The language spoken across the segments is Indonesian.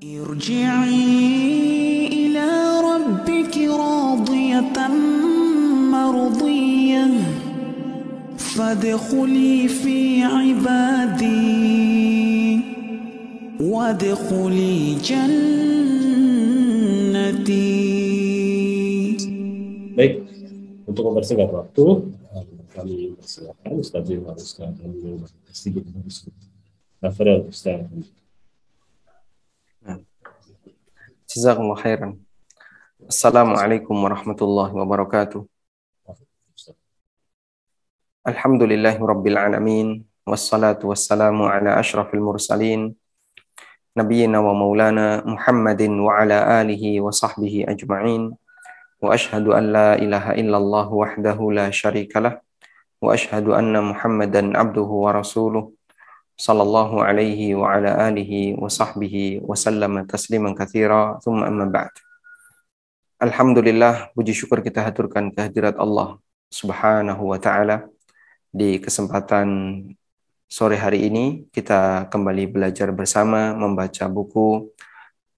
ارجعي إلى ربك راضية مرضية فادخلي في عبادي وادخلي جنتي Baik, untuk mempersingkat waktu, eh, kami persilakan Ustaz Jimar Ustaz kami sedikit Tafadhal Ustaz. Jazakumullah khairan. Assalamualaikum warahmatullahi wabarakatuh. Alhamdulillahi rabbil alamin. Wassalatu wassalamu ala ashrafil mursalin. Nabiyyina wa maulana Muhammadin wa ala alihi wa sahbihi ajma'in. Wa ashhadu an la ilaha illallah wahdahu la syarikalah. Wa ashhadu anna Muhammadan abduhu wa rasuluh. Sallallahu alaihi wa ala alihi wa sahbihi wa sallama tasliman katsira thumma amma ba'd. Alhamdulillah puji syukur kita haturkan kehadirat Allah Subhanahu wa taala di kesempatan sore hari ini kita kembali belajar bersama membaca buku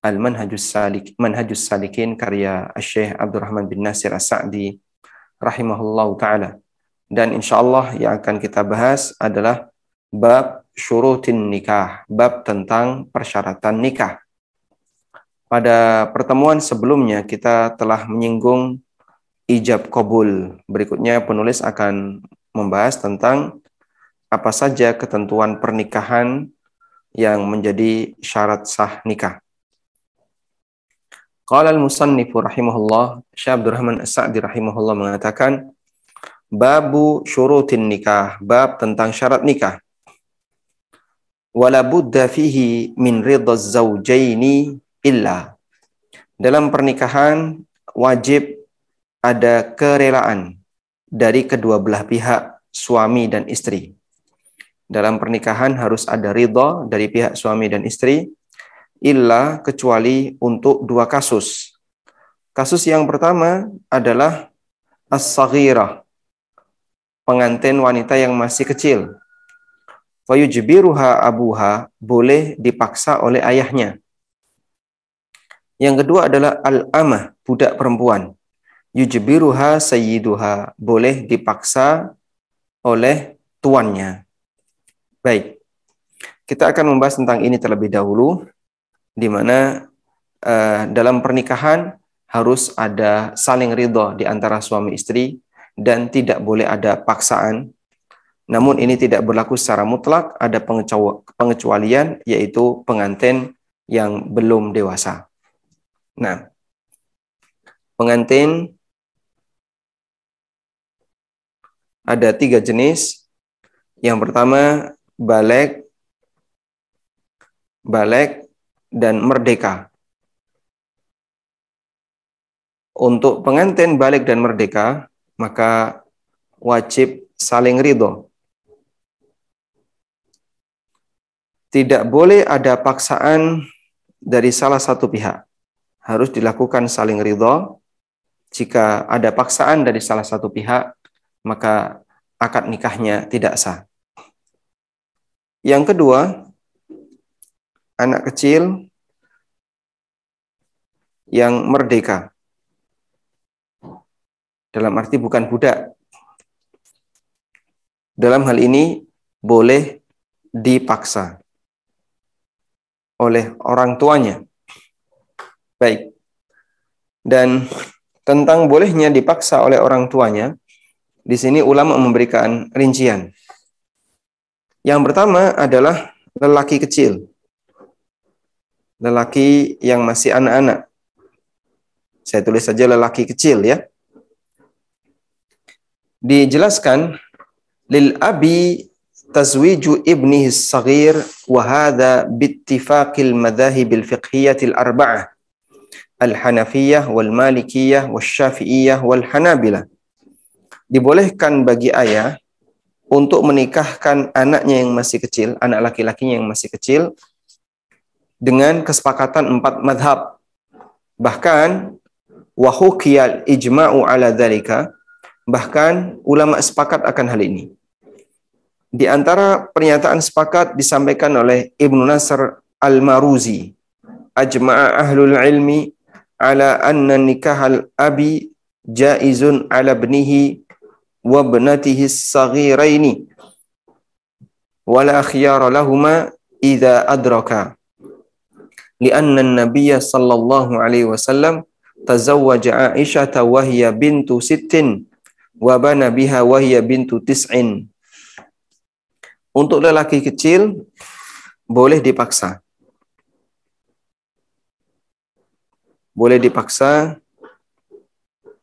Al-Manhajus Salik Manhajus Salikin karya Syekh Abdurrahman bin Nasir As-Sa'di rahimahullahu taala. Dan insyaallah yang akan kita bahas adalah bab syurutin nikah, bab tentang persyaratan nikah. Pada pertemuan sebelumnya kita telah menyinggung ijab kabul. Berikutnya penulis akan membahas tentang apa saja ketentuan pernikahan yang menjadi syarat sah nikah. Qala al-musannifu rahimahullah, Syekh Abdurrahman As-Sa'di rahimahullah mengatakan, Babu syurutin nikah, bab tentang syarat nikah wala budda fihi min ridha zaujaini illa. Dalam pernikahan wajib ada kerelaan dari kedua belah pihak suami dan istri. Dalam pernikahan harus ada ridha dari pihak suami dan istri illa kecuali untuk dua kasus. Kasus yang pertama adalah as-saghirah, pengantin wanita yang masih kecil fayujbiruha abuha boleh dipaksa oleh ayahnya. Yang kedua adalah al-amah, budak perempuan. Yujbiruha sayyiduha, boleh dipaksa oleh tuannya. Baik. Kita akan membahas tentang ini terlebih dahulu di mana uh, dalam pernikahan harus ada saling ridho di antara suami istri dan tidak boleh ada paksaan namun ini tidak berlaku secara mutlak, ada pengecualian yaitu pengantin yang belum dewasa. Nah, pengantin ada tiga jenis. Yang pertama balik, balik dan merdeka. Untuk pengantin balik dan merdeka, maka wajib saling ridho tidak boleh ada paksaan dari salah satu pihak. Harus dilakukan saling ridho. Jika ada paksaan dari salah satu pihak, maka akad nikahnya tidak sah. Yang kedua, anak kecil yang merdeka. Dalam arti bukan budak. Dalam hal ini boleh dipaksa oleh orang tuanya. Baik. Dan tentang bolehnya dipaksa oleh orang tuanya, di sini ulama memberikan rincian. Yang pertama adalah lelaki kecil. Lelaki yang masih anak-anak. Saya tulis saja lelaki kecil ya. Dijelaskan lil abi tazwiju ibnihi saghir wa hadha bittifaqil madhahibil fiqhiyatil arba'ah al-hanafiyah wal malikiyah wal syafi'iyah wal dibolehkan bagi ayah untuk menikahkan anaknya yang masih kecil, anak laki-lakinya yang masih kecil dengan kesepakatan empat madhab. Bahkan wahukiyal ijma'u ala dhalika, bahkan ulama sepakat akan hal ini. Di antara pernyataan sepakat disampaikan oleh Ibnu Nasr Al-Maruzi ajma'a ahlul ilmi ala anna nikahal abi jaizun ala ibnihi wa ibnatihi as-saghiraini wala khiyara lahuma idza adraka lianna an-nabiy sallallahu alaihi wasallam tazawwaja Aisyah wa hiya bintu sittin wa bana biha wa bintu tis'in untuk lelaki kecil boleh dipaksa boleh dipaksa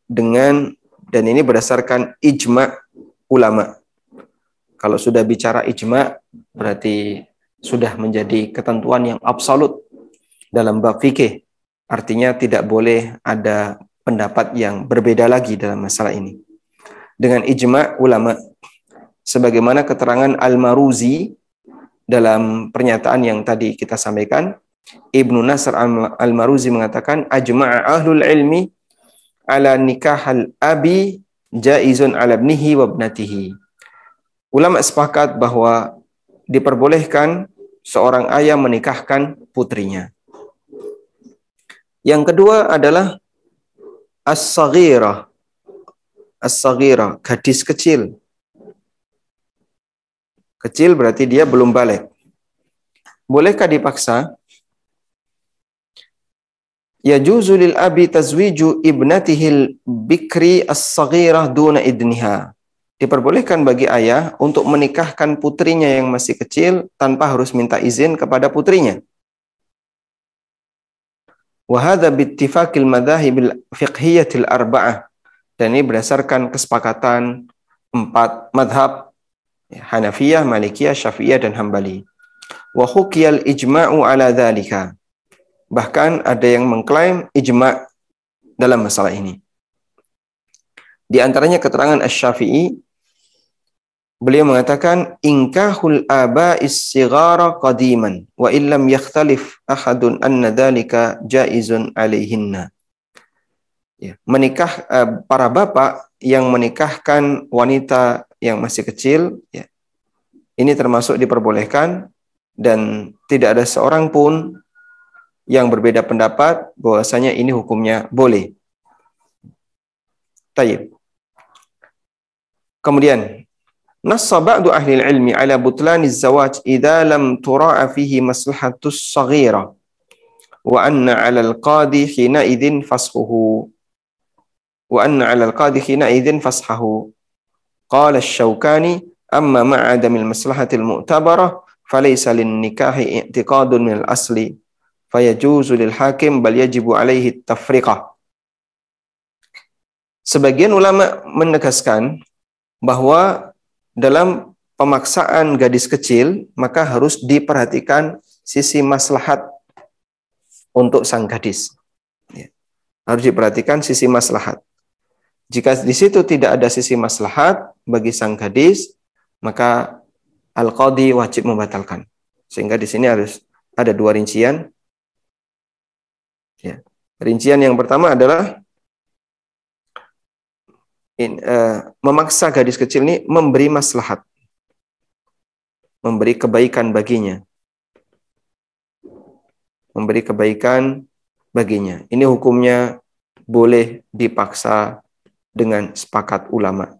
dengan dan ini berdasarkan ijma ulama. Kalau sudah bicara ijma berarti sudah menjadi ketentuan yang absolut dalam bab fikih. Artinya tidak boleh ada pendapat yang berbeda lagi dalam masalah ini. Dengan ijma ulama sebagaimana keterangan Al-Maruzi dalam pernyataan yang tadi kita sampaikan Ibnu Nasr Al-Maruzi mengatakan ajma'a ahlul ilmi ala nikahal abi jaizun ala ibnihi wa ibnatihi. Ulama sepakat bahwa diperbolehkan seorang ayah menikahkan putrinya. Yang kedua adalah as-saghirah. As-saghirah, gadis kecil. Kecil berarti dia belum balik. Bolehkah dipaksa? yajuzu lil abi tazwiju ibnatihil bikri as-saghirah duna idniha. Diperbolehkan bagi ayah untuk menikahkan putrinya yang masih kecil tanpa harus minta izin kepada putrinya. Wahada bittifaqil madhahibil fiqhiyatil arba'ah. Dan ini berdasarkan kesepakatan empat madhab Hanafiyah, Malikiyah, Syafi'iyah, dan Hambali. Wa hukiyal ijma'u ala dhalika Bahkan ada yang mengklaim ijma dalam masalah ini. Di antaranya keterangan Asy-Syafi'i beliau mengatakan inkahul aba'is sigara qadiman wa illam yakhtalif ahadun anna dhalika jaizun alaihinna. Ya, menikah uh, para bapak yang menikahkan wanita yang masih kecil ya. Ini termasuk diperbolehkan dan tidak ada seorang pun yang berbeda pendapat bahwasanya ini hukumnya boleh. Tayyib. Kemudian nassa ba'du ahli ilmi ala butlani zawaj idza lam tura'a fihi maslahatus saghira wa anna 'ala al-qadi hina idzin fashuhu wa anna 'ala al-qadi hina idzin fashahu qala asy-syawkani amma ma'a adamil maslahatil mu'tabarah falaysa lin nikahi i'tiqadun min al-asli fayajuzu lil hakim bal yajibu alaihi tafriqah. Sebagian ulama menegaskan bahwa dalam pemaksaan gadis kecil maka harus diperhatikan sisi maslahat untuk sang gadis. Ya. Harus diperhatikan sisi maslahat. Jika di situ tidak ada sisi maslahat bagi sang gadis, maka al-qadi wajib membatalkan. Sehingga di sini harus ada dua rincian Ya. Rincian yang pertama adalah in, uh, memaksa gadis kecil ini memberi maslahat, memberi kebaikan baginya, memberi kebaikan baginya. Ini hukumnya boleh dipaksa dengan sepakat ulama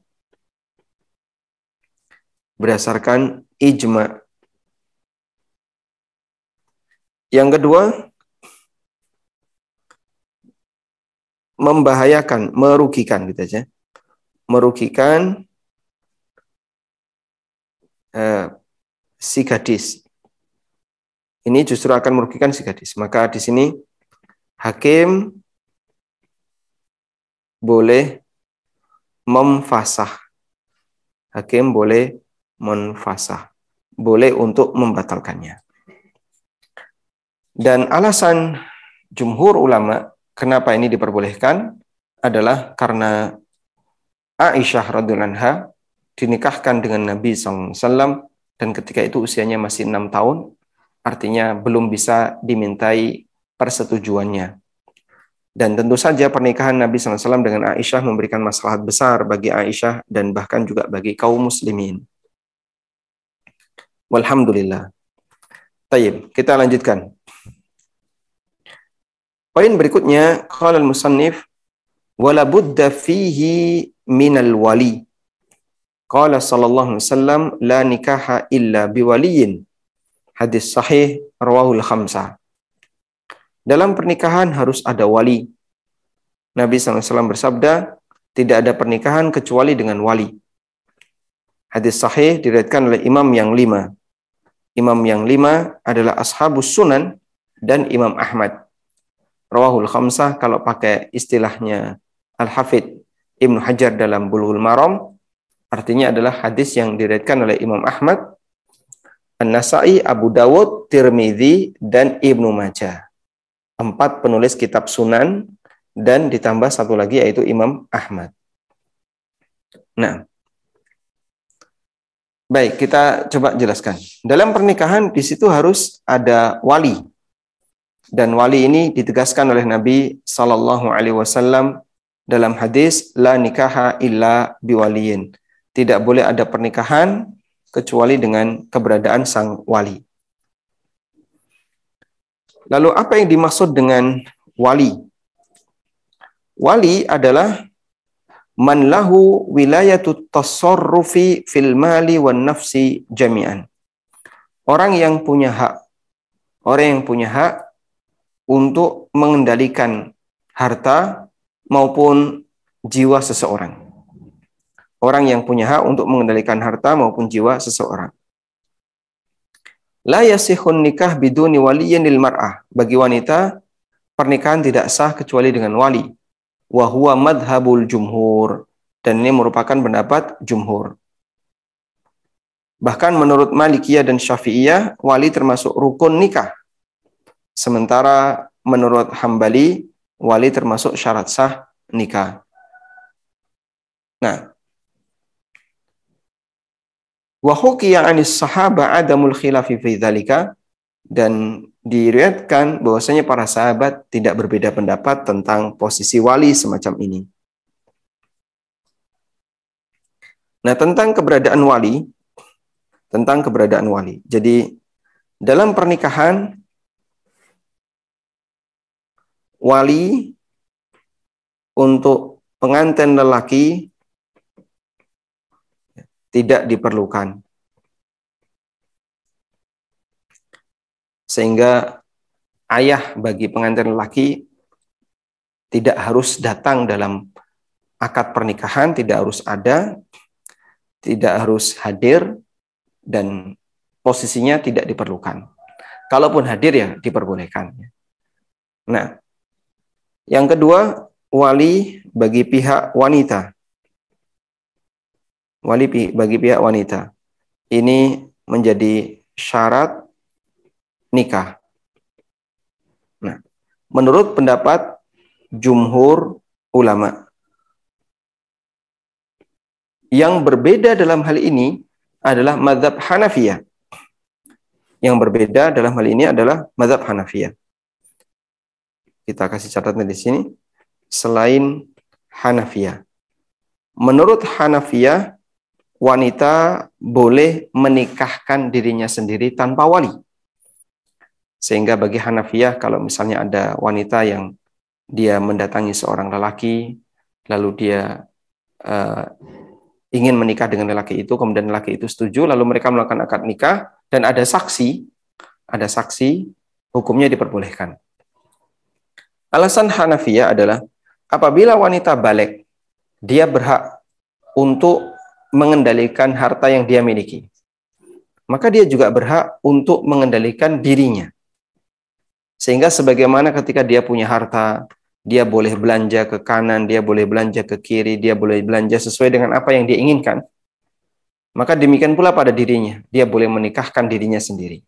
berdasarkan ijma. Yang kedua, membahayakan, merugikan gitu aja. Merugikan eh, si gadis. Ini justru akan merugikan si gadis. Maka di sini hakim boleh memfasah. Hakim boleh menfasah. Boleh untuk membatalkannya. Dan alasan jumhur ulama Kenapa ini diperbolehkan? Adalah karena Aisyah radhiyallahu dinikahkan dengan Nabi SAW dan ketika itu usianya masih enam tahun, artinya belum bisa dimintai persetujuannya. Dan tentu saja pernikahan Nabi SAW dengan Aisyah memberikan masalah besar bagi Aisyah dan bahkan juga bagi kaum muslimin. Walhamdulillah. Tayyib, kita lanjutkan. Poin berikutnya, qala al-musannif wala budda fihi minal wali. Qala sallallahu alaihi wasallam la nikaha illa biwaliyin. Hadis sahih rawahul khamsah. Dalam pernikahan harus ada wali. Nabi SAW bersabda, tidak ada pernikahan kecuali dengan wali. Hadis sahih diriwayatkan oleh imam yang lima. Imam yang lima adalah ashabus sunan dan Imam Ahmad. Rawahul Khamsah kalau pakai istilahnya Al-Hafidh Ibnu Hajar dalam Bulughul Maram artinya adalah hadis yang diriwayatkan oleh Imam Ahmad, An-Nasai, Abu Dawud, Tirmidzi dan Ibnu Majah. Empat penulis kitab Sunan dan ditambah satu lagi yaitu Imam Ahmad. Nah, baik kita coba jelaskan. Dalam pernikahan di situ harus ada wali dan wali ini ditegaskan oleh Nabi Sallallahu Alaihi Wasallam dalam hadis la nikaha illa biwaliyin. Tidak boleh ada pernikahan kecuali dengan keberadaan sang wali. Lalu apa yang dimaksud dengan wali? Wali adalah man lahu wilayatu tasarrufi fil mali wan nafsi jami'an. Orang yang punya hak. Orang yang punya hak untuk mengendalikan harta maupun jiwa seseorang. Orang yang punya hak untuk mengendalikan harta maupun jiwa seseorang. La yasihun nikah biduni waliyin lil mar'ah. Bagi wanita, pernikahan tidak sah kecuali dengan wali. Wa madhabul jumhur. Dan ini merupakan pendapat jumhur. Bahkan menurut Malikiyah dan Syafi'iyah, wali termasuk rukun nikah. Sementara menurut Hambali, wali termasuk syarat sah nikah. Nah, wa anis sahaba adamul khilafi fi dzalika dan diriwayatkan bahwasanya para sahabat tidak berbeda pendapat tentang posisi wali semacam ini. Nah, tentang keberadaan wali, tentang keberadaan wali. Jadi, dalam pernikahan wali untuk pengantin lelaki tidak diperlukan. Sehingga ayah bagi pengantin lelaki tidak harus datang dalam akad pernikahan, tidak harus ada, tidak harus hadir, dan posisinya tidak diperlukan. Kalaupun hadir ya diperbolehkan. Nah, yang kedua, wali bagi pihak wanita. Wali bagi pihak wanita. Ini menjadi syarat nikah. Nah, menurut pendapat jumhur ulama. Yang berbeda dalam hal ini adalah madhab Hanafiyah. Yang berbeda dalam hal ini adalah madhab Hanafiyah. Kita kasih catatan di sini. Selain Hanafiyah. Menurut Hanafiyah, wanita boleh menikahkan dirinya sendiri tanpa wali. Sehingga bagi Hanafiyah, kalau misalnya ada wanita yang dia mendatangi seorang lelaki, lalu dia uh, ingin menikah dengan lelaki itu, kemudian lelaki itu setuju, lalu mereka melakukan akad nikah, dan ada saksi, ada saksi, hukumnya diperbolehkan. Alasan Hanafiyah adalah apabila wanita balik, dia berhak untuk mengendalikan harta yang dia miliki. Maka dia juga berhak untuk mengendalikan dirinya. Sehingga sebagaimana ketika dia punya harta, dia boleh belanja ke kanan, dia boleh belanja ke kiri, dia boleh belanja sesuai dengan apa yang dia inginkan. Maka demikian pula pada dirinya, dia boleh menikahkan dirinya sendiri.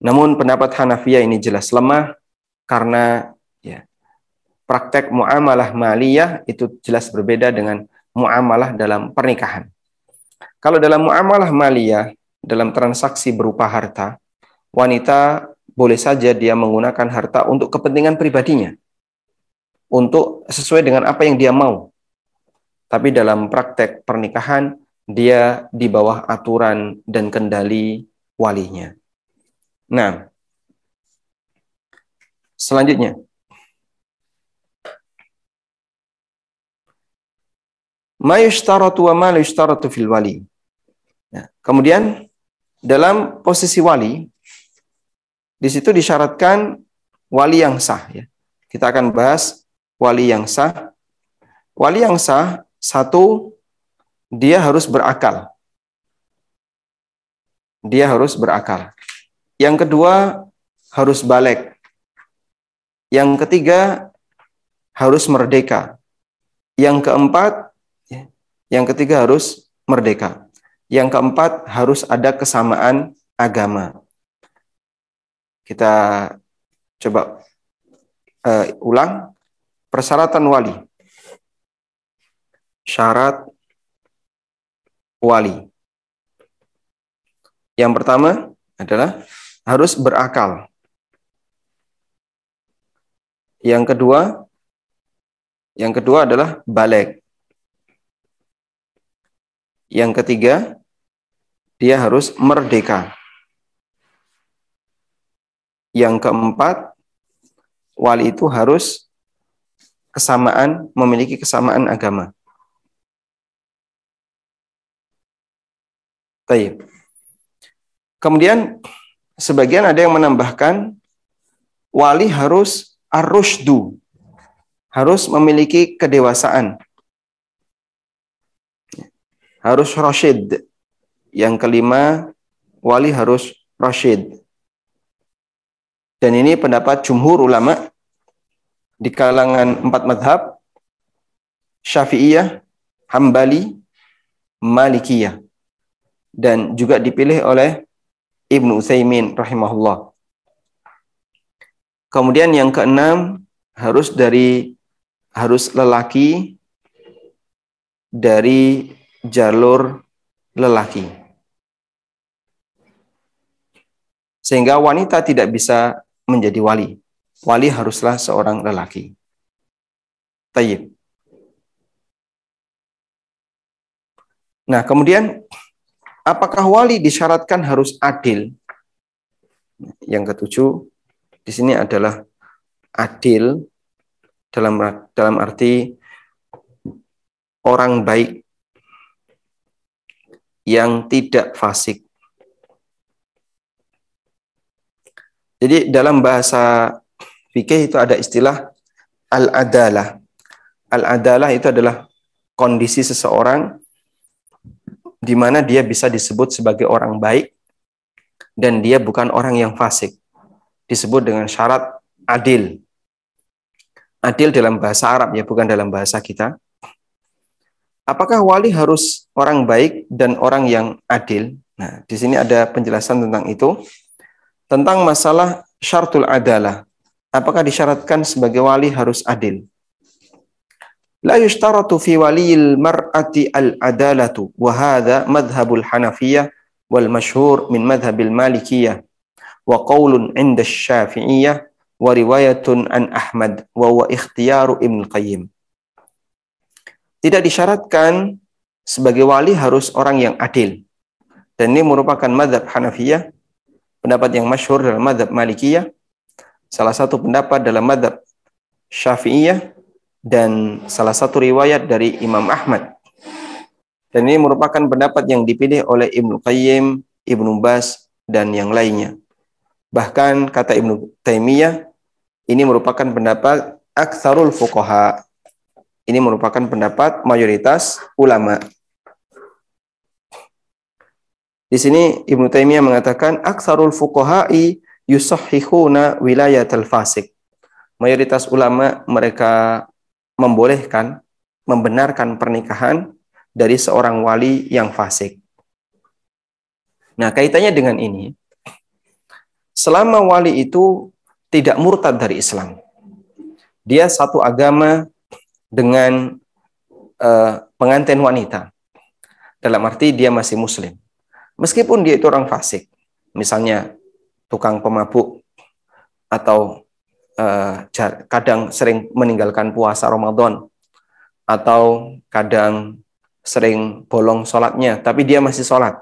Namun pendapat Hanafiyah ini jelas lemah karena Ya. Praktek muamalah maliyah itu jelas berbeda dengan muamalah dalam pernikahan. Kalau dalam muamalah maliyah, dalam transaksi berupa harta, wanita boleh saja dia menggunakan harta untuk kepentingan pribadinya. Untuk sesuai dengan apa yang dia mau. Tapi dalam praktek pernikahan, dia di bawah aturan dan kendali walinya. Nah, selanjutnya. Fil wali. Nah, kemudian dalam posisi wali di situ disyaratkan wali yang sah ya. Kita akan bahas wali yang sah. Wali yang sah satu dia harus berakal. Dia harus berakal. Yang kedua harus balik. Yang ketiga harus merdeka. Yang keempat yang ketiga harus merdeka. Yang keempat harus ada kesamaan agama. Kita coba uh, ulang persyaratan wali. Syarat wali. Yang pertama adalah harus berakal. Yang kedua yang kedua adalah balik. Yang ketiga, dia harus merdeka. Yang keempat, wali itu harus kesamaan, memiliki kesamaan agama. Taib. Kemudian sebagian ada yang menambahkan wali harus arusdu, harus memiliki kedewasaan harus rasyid. Yang kelima, wali harus rasyid. Dan ini pendapat jumhur ulama di kalangan empat madhab, Syafi'iyah, Hambali, Malikiyah. Dan juga dipilih oleh Ibnu Utsaimin rahimahullah. Kemudian yang keenam harus dari harus lelaki dari jalur lelaki. Sehingga wanita tidak bisa menjadi wali. Wali haruslah seorang lelaki. Tayyib. Nah, kemudian apakah wali disyaratkan harus adil? Yang ketujuh di sini adalah adil dalam dalam arti orang baik yang tidak fasik. Jadi dalam bahasa fikih itu ada istilah al-adalah. Al-adalah itu adalah kondisi seseorang di mana dia bisa disebut sebagai orang baik dan dia bukan orang yang fasik. Disebut dengan syarat adil. Adil dalam bahasa Arab ya, bukan dalam bahasa kita. Apakah wali harus orang baik dan orang yang adil? Nah, di sini ada penjelasan tentang itu. Tentang masalah syartul adalah. Apakah disyaratkan sebagai wali harus adil? La yushtaratu fi waliyil mar'ati al-adalatu wa hadha madhhabul Hanafiyah wal mashhur min madhhabil Malikiyah wa qawlun 'inda Syafi'iyah wa riwayatun an Ahmad wa huwa ikhtiyaru Ibn Qayyim. Tidak disyaratkan sebagai wali harus orang yang adil. Dan ini merupakan madhab Hanafiyah, pendapat yang masyhur dalam madhab Malikiyah, salah satu pendapat dalam madhab Syafi'iyah, dan salah satu riwayat dari Imam Ahmad. Dan ini merupakan pendapat yang dipilih oleh Ibnu Qayyim, Ibnu Bas, dan yang lainnya. Bahkan kata Ibnu Taimiyah, ini merupakan pendapat aksarul fuqaha, ini merupakan pendapat mayoritas ulama. Di sini Ibnu Taimiyah mengatakan aksarul fuqaha'i yusahhihuna wilayatal fasik. Mayoritas ulama mereka membolehkan membenarkan pernikahan dari seorang wali yang fasik. Nah, kaitannya dengan ini, selama wali itu tidak murtad dari Islam, dia satu agama dengan uh, pengantin wanita. Dalam arti dia masih muslim. Meskipun dia itu orang fasik. Misalnya tukang pemabuk atau uh, kadang sering meninggalkan puasa Ramadan atau kadang sering bolong sholatnya, tapi dia masih sholat.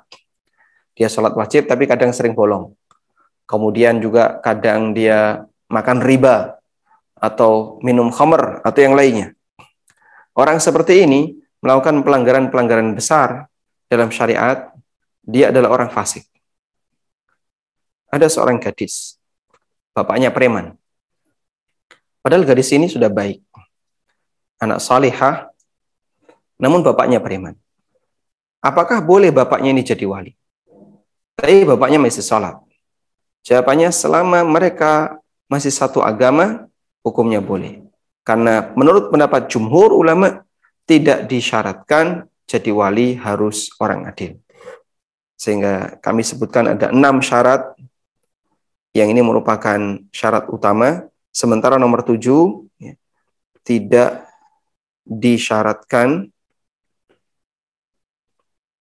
Dia sholat wajib, tapi kadang sering bolong. Kemudian juga kadang dia makan riba atau minum khamer atau yang lainnya. Orang seperti ini melakukan pelanggaran-pelanggaran besar dalam syariat, dia adalah orang fasik. Ada seorang gadis, bapaknya preman. Padahal gadis ini sudah baik. Anak salihah, namun bapaknya preman. Apakah boleh bapaknya ini jadi wali? Tapi bapaknya masih sholat. Jawabannya selama mereka masih satu agama, hukumnya boleh. Karena menurut pendapat jumhur ulama, tidak disyaratkan jadi wali harus orang adil. Sehingga kami sebutkan ada enam syarat yang ini merupakan syarat utama. Sementara nomor tujuh ya, tidak disyaratkan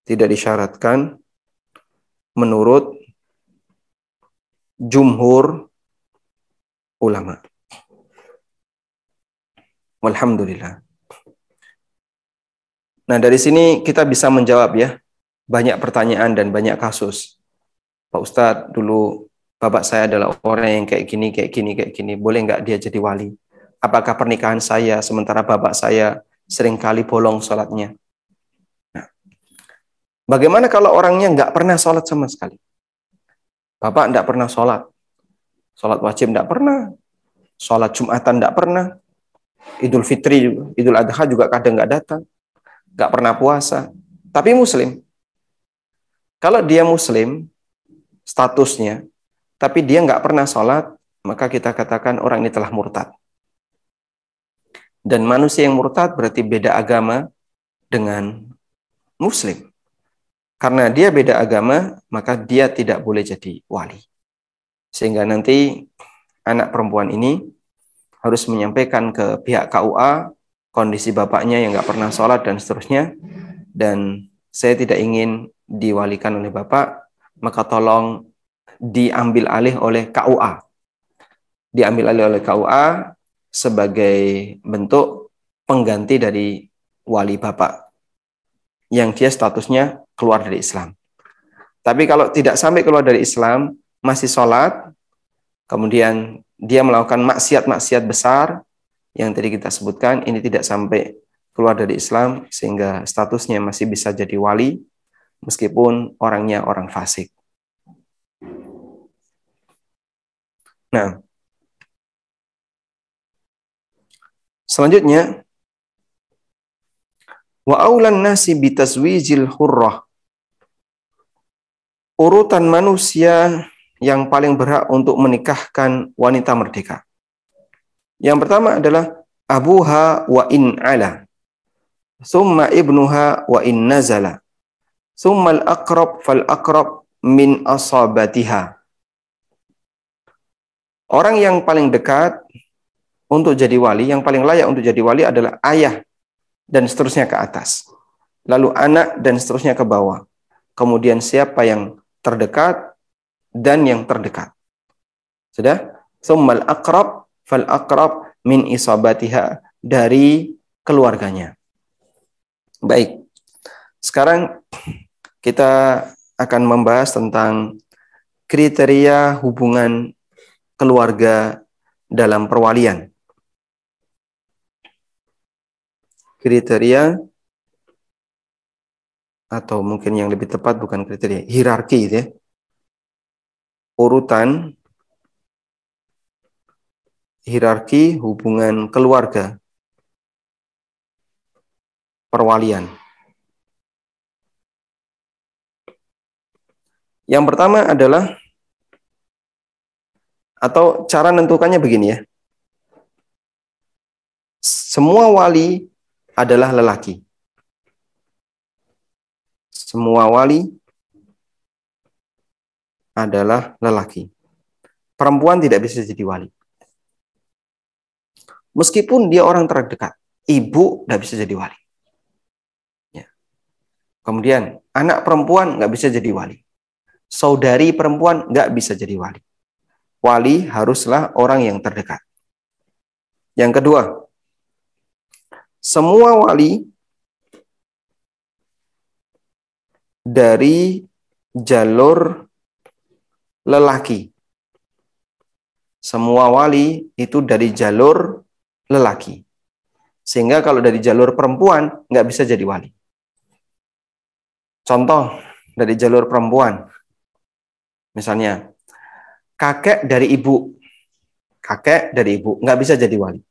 tidak disyaratkan menurut jumhur ulama. Alhamdulillah. Nah, dari sini kita bisa menjawab ya banyak pertanyaan dan banyak kasus. Pak Ustadz, dulu bapak saya adalah orang yang kayak gini, kayak gini, kayak gini. Boleh nggak dia jadi wali? Apakah pernikahan saya sementara bapak saya sering kali bolong sholatnya? Nah, bagaimana kalau orangnya nggak pernah sholat sama sekali? Bapak nggak pernah sholat. Sholat wajib nggak pernah. Sholat Jumatan nggak pernah. Idul Fitri, Idul Adha juga kadang nggak datang nggak pernah puasa, tapi muslim. Kalau dia muslim, statusnya, tapi dia nggak pernah sholat, maka kita katakan orang ini telah murtad. Dan manusia yang murtad berarti beda agama dengan muslim. Karena dia beda agama, maka dia tidak boleh jadi wali. Sehingga nanti anak perempuan ini harus menyampaikan ke pihak KUA kondisi bapaknya yang nggak pernah sholat dan seterusnya, dan saya tidak ingin diwalikan oleh bapak, maka tolong diambil alih oleh KUA. Diambil alih oleh KUA sebagai bentuk pengganti dari wali bapak yang dia statusnya keluar dari Islam. Tapi kalau tidak sampai keluar dari Islam, masih sholat, kemudian dia melakukan maksiat-maksiat besar, yang tadi kita sebutkan ini tidak sampai keluar dari Islam sehingga statusnya masih bisa jadi wali meskipun orangnya orang fasik. Nah, selanjutnya wa aulan nasi bitaswijil hurrah urutan manusia yang paling berhak untuk menikahkan wanita merdeka. Yang pertama adalah abuha wa in ala. Summa ibnuha wa in nazala. Summa fal aqrab min asabatiha. Orang yang paling dekat untuk jadi wali, yang paling layak untuk jadi wali adalah ayah dan seterusnya ke atas. Lalu anak dan seterusnya ke bawah. Kemudian siapa yang terdekat dan yang terdekat. Sudah? Summal aqrab fal akrab min isabatiha dari keluarganya. Baik. Sekarang kita akan membahas tentang kriteria hubungan keluarga dalam perwalian. Kriteria atau mungkin yang lebih tepat bukan kriteria, hierarki ya. Urutan hierarki hubungan keluarga perwalian. Yang pertama adalah atau cara menentukannya begini ya. Semua wali adalah lelaki. Semua wali adalah lelaki. Perempuan tidak bisa jadi wali. Meskipun dia orang terdekat, ibu nggak bisa jadi wali. Kemudian anak perempuan nggak bisa jadi wali. Saudari perempuan nggak bisa jadi wali. Wali haruslah orang yang terdekat. Yang kedua, semua wali dari jalur lelaki. Semua wali itu dari jalur lelaki. Sehingga kalau dari jalur perempuan nggak bisa jadi wali. Contoh dari jalur perempuan, misalnya kakek dari ibu, kakek dari ibu nggak bisa jadi wali.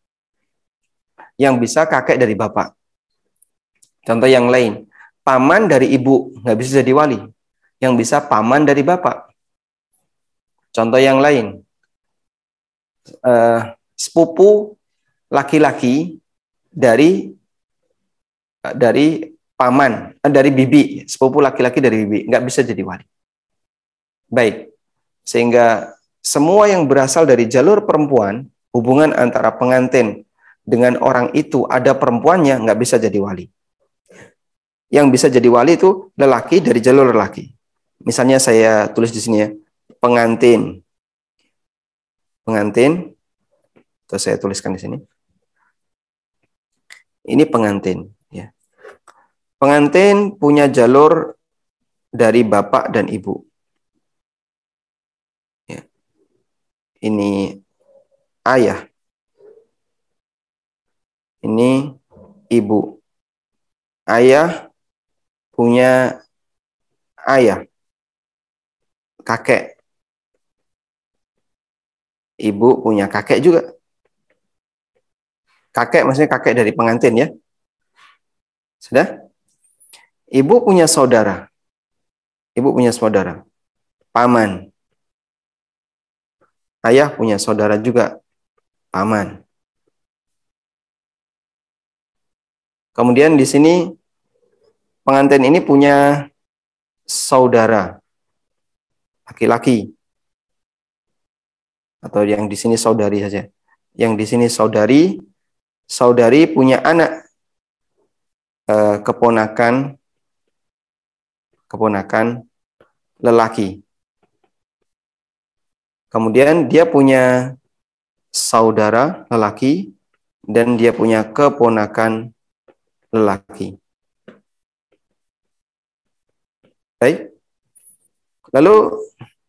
Yang bisa kakek dari bapak. Contoh yang lain, paman dari ibu nggak bisa jadi wali. Yang bisa paman dari bapak. Contoh yang lain, uh, sepupu laki-laki dari dari paman, uh, dari bibi, sepupu laki-laki dari bibi, nggak bisa jadi wali. Baik, sehingga semua yang berasal dari jalur perempuan, hubungan antara pengantin dengan orang itu ada perempuannya, nggak bisa jadi wali. Yang bisa jadi wali itu lelaki dari jalur lelaki. Misalnya saya tulis di sini ya, pengantin. Pengantin, atau saya tuliskan di sini. Ini pengantin. Ya. Pengantin punya jalur dari bapak dan ibu. ini ayah. Ini ibu. Ayah punya ayah. Kakek. Ibu punya kakek juga. Kakek maksudnya kakek dari pengantin ya. Sudah? Ibu punya saudara. Ibu punya saudara. Paman. Ayah punya saudara juga, paman. Kemudian di sini pengantin ini punya saudara laki-laki atau yang di sini saudari saja. Yang di sini saudari, saudari punya anak eh, keponakan keponakan lelaki. Kemudian dia punya saudara lelaki dan dia punya keponakan lelaki. Baik. Lalu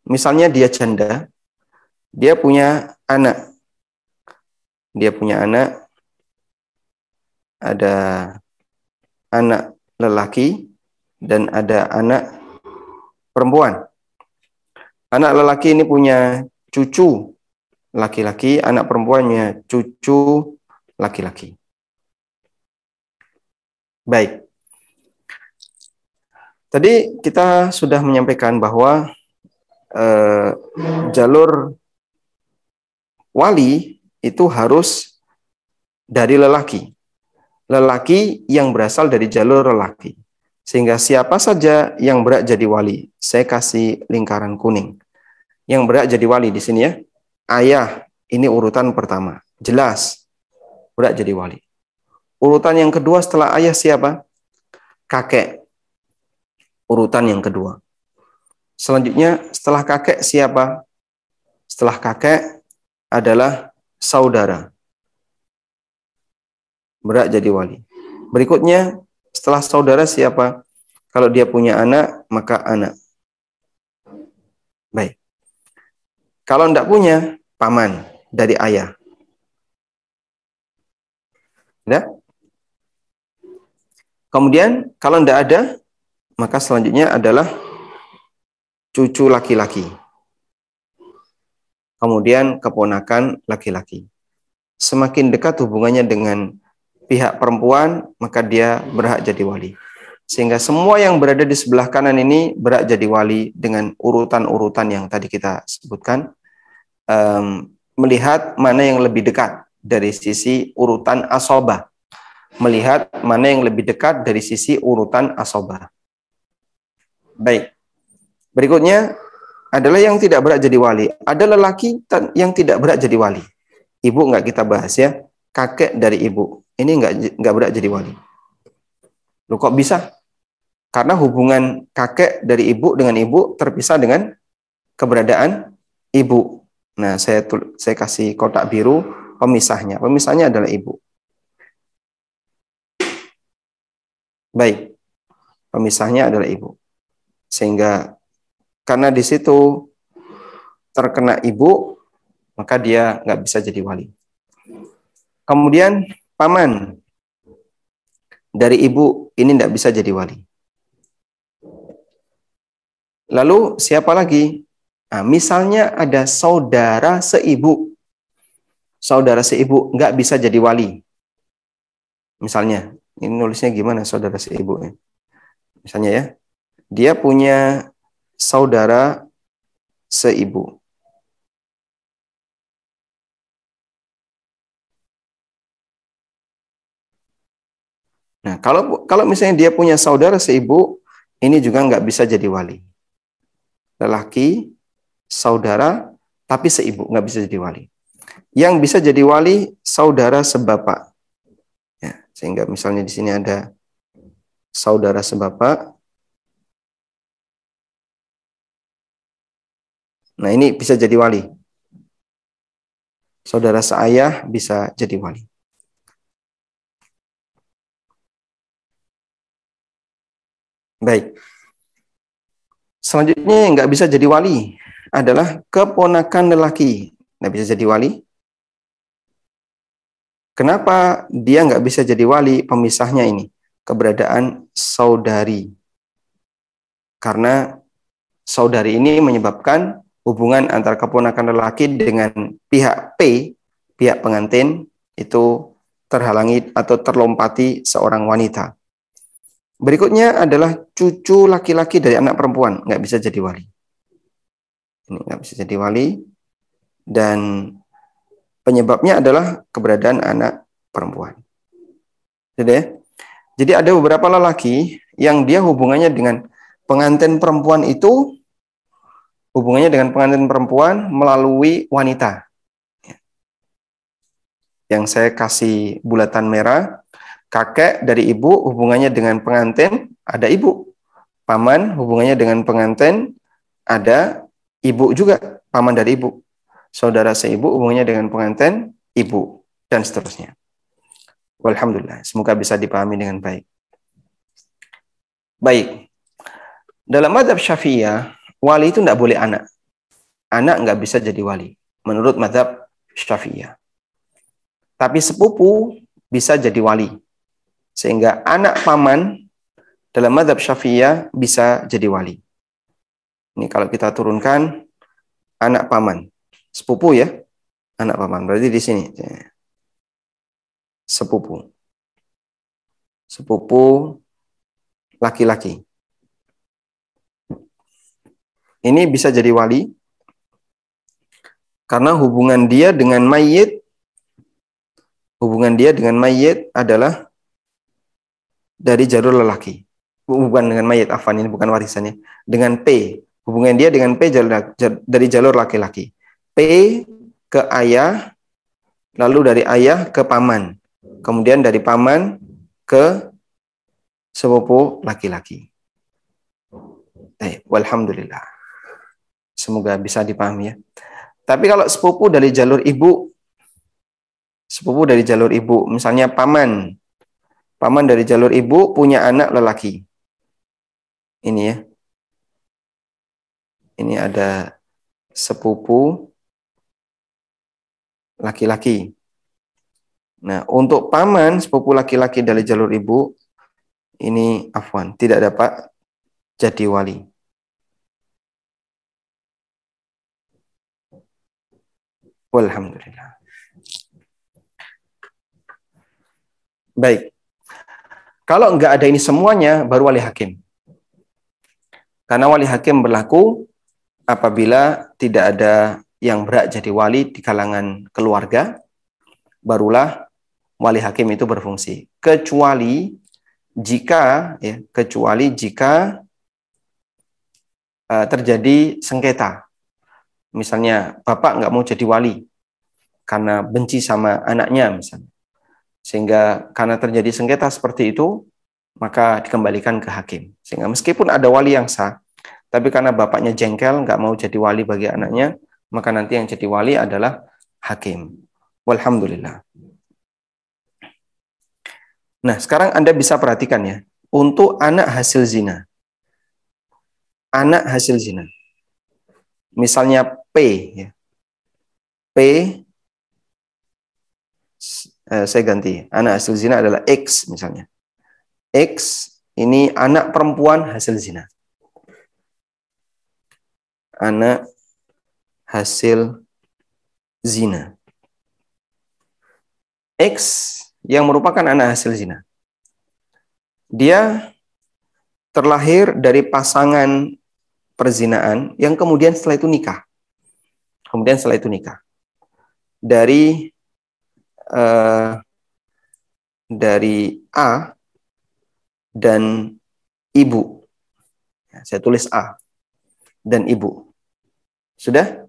misalnya dia janda, dia punya anak. Dia punya anak ada anak lelaki dan ada anak perempuan. Anak lelaki ini punya cucu laki-laki, anak perempuannya cucu laki-laki. Baik. Tadi kita sudah menyampaikan bahwa eh, jalur wali itu harus dari lelaki. Lelaki yang berasal dari jalur lelaki. Sehingga siapa saja yang berat jadi wali, saya kasih lingkaran kuning yang berat jadi wali di sini ya. Ayah ini urutan pertama. Jelas berat jadi wali. Urutan yang kedua setelah ayah siapa? Kakek. Urutan yang kedua. Selanjutnya setelah kakek siapa? Setelah kakek adalah saudara. Berat jadi wali. Berikutnya setelah saudara siapa? Kalau dia punya anak, maka anak. Baik. Kalau tidak punya, paman dari ayah. Ya? Kemudian kalau tidak ada, maka selanjutnya adalah cucu laki-laki. Kemudian keponakan laki-laki. Semakin dekat hubungannya dengan pihak perempuan, maka dia berhak jadi wali. Sehingga semua yang berada di sebelah kanan ini berhak jadi wali dengan urutan-urutan yang tadi kita sebutkan um, melihat mana yang lebih dekat dari sisi urutan asoba. Melihat mana yang lebih dekat dari sisi urutan asoba. Baik. Berikutnya adalah yang tidak berat jadi wali. Ada lelaki yang tidak berat jadi wali. Ibu nggak kita bahas ya. Kakek dari ibu. Ini nggak nggak berat jadi wali. Lu kok bisa? Karena hubungan kakek dari ibu dengan ibu terpisah dengan keberadaan ibu. Nah, saya saya kasih kotak biru pemisahnya. Pemisahnya adalah ibu. Baik. Pemisahnya adalah ibu. Sehingga karena di situ terkena ibu, maka dia nggak bisa jadi wali. Kemudian paman. dari ibu ini tidak bisa jadi wali. Lalu siapa lagi? Nah, misalnya ada saudara seibu. Saudara seibu nggak bisa jadi wali. Misalnya, ini nulisnya gimana saudara seibu? Misalnya ya, dia punya saudara seibu. Nah, kalau kalau misalnya dia punya saudara seibu, ini juga nggak bisa jadi wali. Lelaki, saudara, tapi seibu nggak bisa jadi wali. Yang bisa jadi wali saudara sebapak. Ya, sehingga misalnya di sini ada saudara sebapak. Nah, ini bisa jadi wali. Saudara seayah bisa jadi wali. Baik. Selanjutnya yang nggak bisa jadi wali adalah keponakan lelaki. Nggak bisa jadi wali. Kenapa dia nggak bisa jadi wali? Pemisahnya ini keberadaan saudari. Karena saudari ini menyebabkan hubungan antara keponakan lelaki dengan pihak P, pihak pengantin itu terhalangi atau terlompati seorang wanita. Berikutnya adalah cucu laki-laki dari anak perempuan, nggak bisa jadi wali. Ini nggak bisa jadi wali. Dan penyebabnya adalah keberadaan anak perempuan. Jadi ya. Jadi ada beberapa lelaki yang dia hubungannya dengan pengantin perempuan itu hubungannya dengan pengantin perempuan melalui wanita. Yang saya kasih bulatan merah kakek dari ibu hubungannya dengan pengantin ada ibu. Paman hubungannya dengan pengantin ada ibu juga, paman dari ibu. Saudara seibu hubungannya dengan pengantin ibu dan seterusnya. Alhamdulillah, semoga bisa dipahami dengan baik. Baik. Dalam madhab syafi'iyah, wali itu tidak boleh anak. Anak nggak bisa jadi wali. Menurut madhab syafi'iyah. Tapi sepupu bisa jadi wali. Sehingga anak paman dalam madhab syafi'iyah bisa jadi wali. Ini kalau kita turunkan anak paman. Sepupu ya. Anak paman. Berarti di sini. Sepupu. Sepupu laki-laki. Ini bisa jadi wali karena hubungan dia dengan mayit hubungan dia dengan mayit adalah dari jalur lelaki. Bukan dengan mayat afan ini bukan warisannya. Dengan P. Hubungan dia dengan P jalur, dari jalur laki-laki. P ke ayah, lalu dari ayah ke paman. Kemudian dari paman ke sepupu laki-laki. Eh, walhamdulillah. Semoga bisa dipahami ya. Tapi kalau sepupu dari jalur ibu, sepupu dari jalur ibu, misalnya paman, Paman dari jalur ibu punya anak lelaki. Ini ya. Ini ada sepupu laki-laki. Nah, untuk paman sepupu laki-laki dari jalur ibu ini afwan, tidak dapat jadi wali. Walhamdulillah. Baik. Kalau enggak ada ini semuanya, baru wali hakim. Karena wali hakim berlaku apabila tidak ada yang berat jadi wali di kalangan keluarga, barulah wali hakim itu berfungsi. Kecuali jika, ya, kecuali jika uh, terjadi sengketa. Misalnya bapak nggak mau jadi wali karena benci sama anaknya misalnya sehingga karena terjadi sengketa seperti itu, maka dikembalikan ke hakim. Sehingga meskipun ada wali yang sah, tapi karena bapaknya jengkel, nggak mau jadi wali bagi anaknya, maka nanti yang jadi wali adalah hakim. Walhamdulillah. Nah, sekarang Anda bisa perhatikan ya, untuk anak hasil zina. Anak hasil zina. Misalnya P ya. P eh, saya ganti anak hasil zina adalah X misalnya X ini anak perempuan hasil zina. Anak hasil zina. X yang merupakan anak hasil zina. Dia terlahir dari pasangan perzinaan yang kemudian setelah itu nikah. Kemudian setelah itu nikah. Dari uh, dari A dan ibu. Ya, saya tulis A dan ibu. Sudah?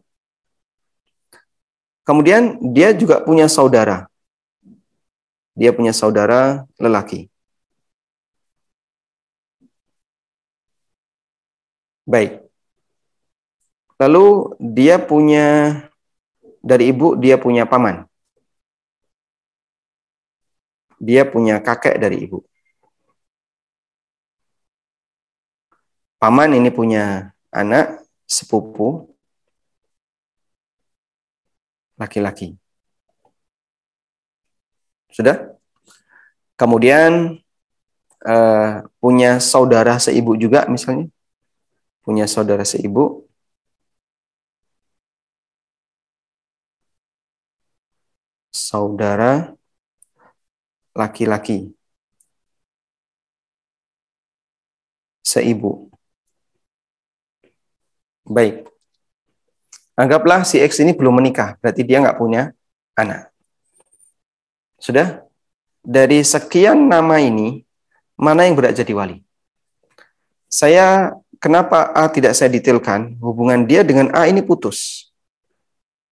Kemudian dia juga punya saudara. Dia punya saudara lelaki. Baik. Lalu dia punya dari ibu dia punya paman. Dia punya kakek dari ibu. Paman ini punya anak sepupu laki-laki. Sudah? Kemudian uh, punya saudara seibu juga misalnya. Punya saudara seibu. Saudara laki-laki. Seibu. Baik. Anggaplah si X ini belum menikah, berarti dia nggak punya anak. Sudah? Dari sekian nama ini, mana yang berat jadi wali? Saya, kenapa A tidak saya detailkan? Hubungan dia dengan A ini putus.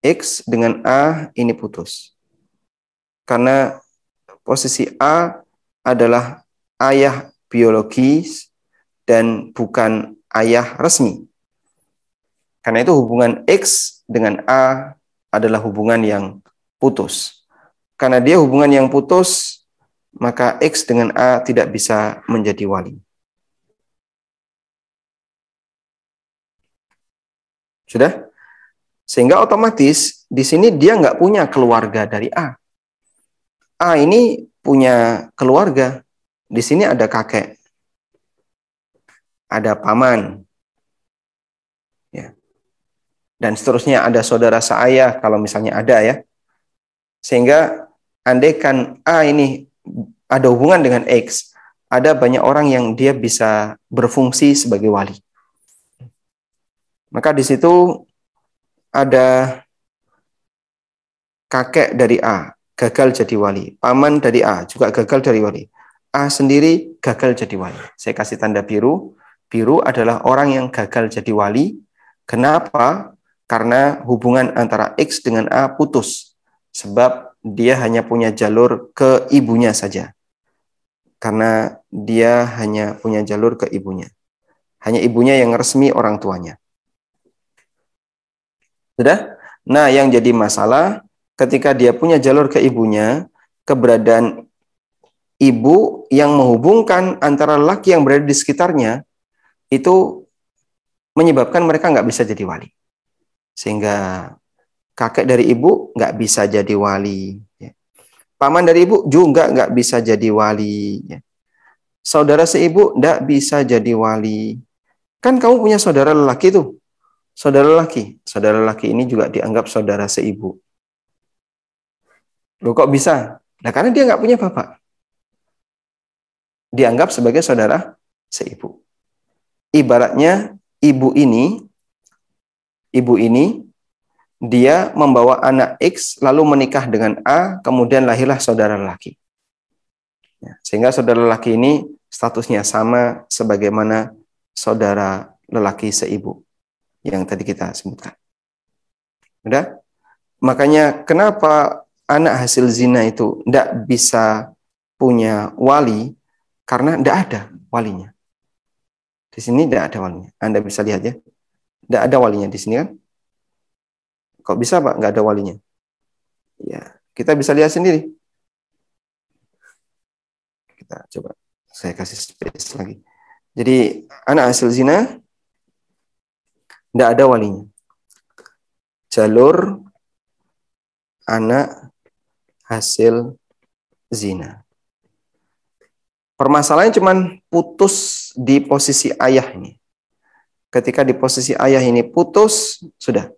X dengan A ini putus. Karena posisi A adalah ayah biologis dan bukan ayah resmi. Karena itu hubungan X dengan A adalah hubungan yang putus. Karena dia hubungan yang putus, maka X dengan A tidak bisa menjadi wali. Sudah? Sehingga otomatis di sini dia nggak punya keluarga dari A. A ini punya keluarga. Di sini ada kakek, ada paman, dan seterusnya ada saudara seayah kalau misalnya ada ya. Sehingga andaikan A ini ada hubungan dengan X, ada banyak orang yang dia bisa berfungsi sebagai wali. Maka di situ ada kakek dari A gagal jadi wali, paman dari A juga gagal dari wali. A sendiri gagal jadi wali. Saya kasih tanda biru. Biru adalah orang yang gagal jadi wali. Kenapa? karena hubungan antara X dengan A putus sebab dia hanya punya jalur ke ibunya saja. Karena dia hanya punya jalur ke ibunya. Hanya ibunya yang resmi orang tuanya. Sudah? Nah, yang jadi masalah ketika dia punya jalur ke ibunya, keberadaan ibu yang menghubungkan antara laki yang berada di sekitarnya itu menyebabkan mereka nggak bisa jadi wali. Sehingga kakek dari ibu nggak bisa jadi wali. Ya. Paman dari ibu juga nggak bisa jadi wali. Ya. Saudara seibu nggak bisa jadi wali. Kan kamu punya saudara lelaki tuh. Saudara lelaki. Saudara lelaki ini juga dianggap saudara seibu. Loh kok bisa? Nah karena dia nggak punya bapak. Dianggap sebagai saudara seibu. Ibaratnya ibu ini ibu ini dia membawa anak X lalu menikah dengan A, kemudian lahirlah saudara lelaki. Ya, sehingga saudara lelaki ini statusnya sama sebagaimana saudara lelaki seibu yang tadi kita sebutkan. Udah? Makanya kenapa anak hasil zina itu tidak bisa punya wali karena tidak ada walinya. Di sini tidak ada walinya. Anda bisa lihat ya. Tidak ada walinya di sini kan? Kok bisa Pak nggak ada walinya? Ya, kita bisa lihat sendiri. Kita coba saya kasih space lagi. Jadi anak hasil zina tidak ada walinya. Jalur anak hasil zina. Permasalahannya cuman putus di posisi ayah ini. Ketika di posisi ayah ini putus, sudah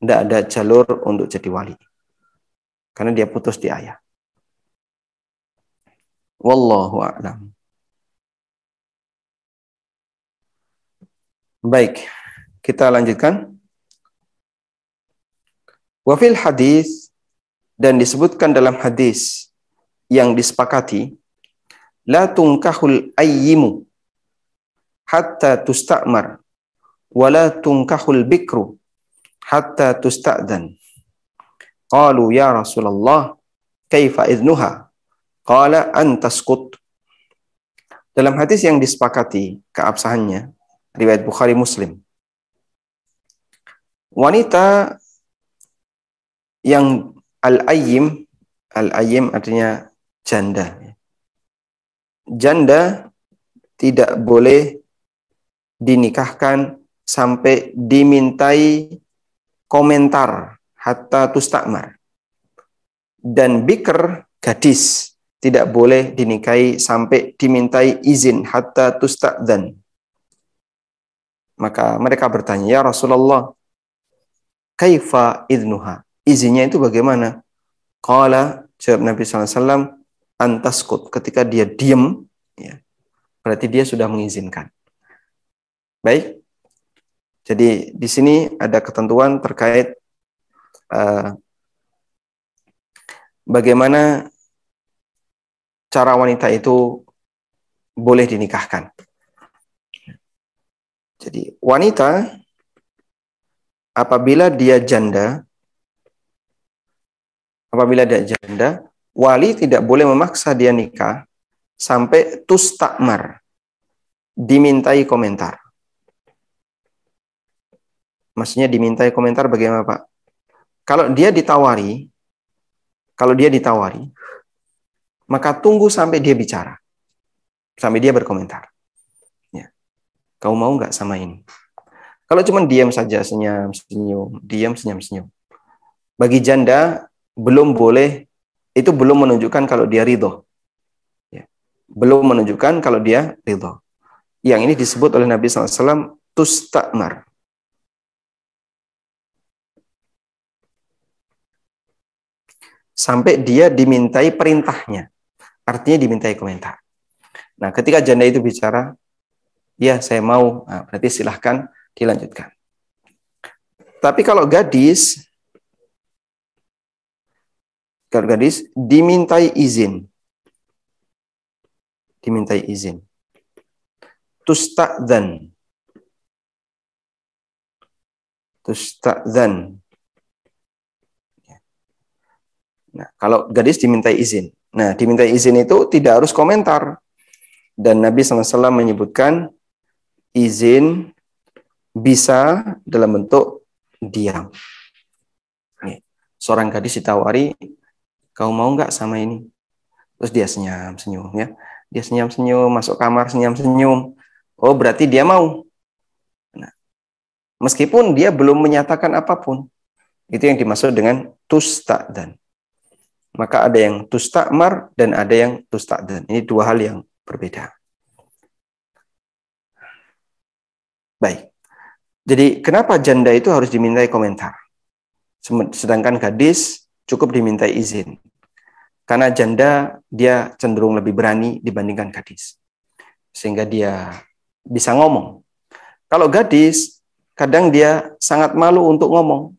tidak ada jalur untuk jadi wali. Karena dia putus di ayah. Wallahu a'lam. Baik, kita lanjutkan. Wafil hadis dan disebutkan dalam hadis yang disepakati la tungkahul ayyimu hatta tusta'mar wala tungkahul bikru hatta tusta'dan. Qalu ya Rasulullah, kaifa idnuha? Qala antaskut. Dalam hadis yang disepakati keabsahannya, riwayat Bukhari Muslim. Wanita yang al-ayyim, al-ayyim artinya janda. Janda tidak boleh dinikahkan sampai dimintai komentar hatta tustakmar. Dan biker gadis tidak boleh dinikahi sampai dimintai izin hatta tustakdan. Maka mereka bertanya, "Ya Rasulullah, kaifa idnuha?" Izinnya itu bagaimana? Qala jawab Nabi SAW, antaskut. Ketika dia diam, ya, berarti dia sudah mengizinkan. Baik. Jadi di sini ada ketentuan terkait uh, bagaimana cara wanita itu boleh dinikahkan. Jadi wanita apabila dia janda, apabila dia janda, wali tidak boleh memaksa dia nikah sampai tustakmar, dimintai komentar. Maksudnya dimintai komentar bagaimana Pak? Kalau dia ditawari, kalau dia ditawari, maka tunggu sampai dia bicara. Sampai dia berkomentar. Ya. Kau mau nggak sama ini? Kalau cuma diam saja, senyum, senyum, diam, senyum, senyum. Bagi janda, belum boleh, itu belum menunjukkan kalau dia ridho. Ya. Belum menunjukkan kalau dia ridho. Yang ini disebut oleh Nabi SAW, tustakmar. sampai dia dimintai perintahnya. Artinya dimintai komentar. Nah, ketika janda itu bicara, ya saya mau, nah, berarti silahkan dilanjutkan. Tapi kalau gadis, kalau gadis dimintai izin, dimintai izin. Tusta'dan. Tusta'dan. Nah, kalau gadis dimintai izin. Nah, dimintai izin itu tidak harus komentar. Dan Nabi SAW menyebutkan izin bisa dalam bentuk diam. Seorang gadis ditawari, kau mau nggak sama ini? Terus dia senyum-senyum ya. Dia senyum-senyum, masuk kamar senyum-senyum. Oh, berarti dia mau. Nah, meskipun dia belum menyatakan apa pun. Itu yang dimaksud dengan tusta dan maka ada yang tustakmar dan ada yang tustakdan. Ini dua hal yang berbeda. Baik. Jadi kenapa janda itu harus dimintai komentar? Sedangkan gadis cukup dimintai izin. Karena janda dia cenderung lebih berani dibandingkan gadis. Sehingga dia bisa ngomong. Kalau gadis, kadang dia sangat malu untuk ngomong.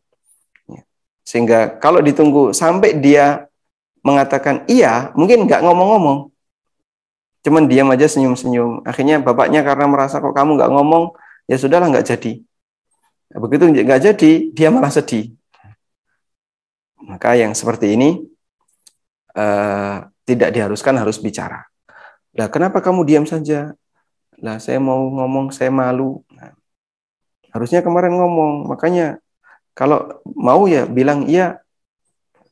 Sehingga kalau ditunggu sampai dia mengatakan iya, mungkin nggak ngomong-ngomong. Cuman diam aja senyum-senyum. Akhirnya bapaknya karena merasa kok kamu nggak ngomong, ya sudahlah nggak jadi. Begitu nggak jadi, dia malah sedih. Maka yang seperti ini uh, tidak diharuskan harus bicara. Lah kenapa kamu diam saja? Lah saya mau ngomong, saya malu. Nah, harusnya kemarin ngomong. Makanya kalau mau ya bilang iya.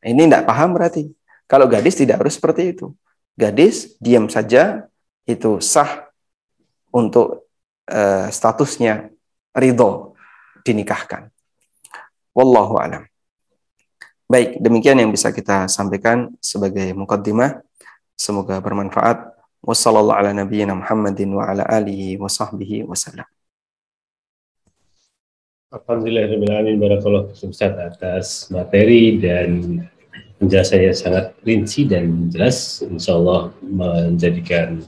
Ini tidak paham berarti. Kalau gadis tidak harus seperti itu. Gadis diam saja itu sah untuk uh, statusnya ridho dinikahkan. Wallahu alam. Baik, demikian yang bisa kita sampaikan sebagai mukaddimah. Semoga bermanfaat. Wassallallahu ala nabiyyina Muhammadin wa ala alihi wa sahbihi atas materi dan penjelasan yang sangat rinci dan jelas. Insya Allah menjadikan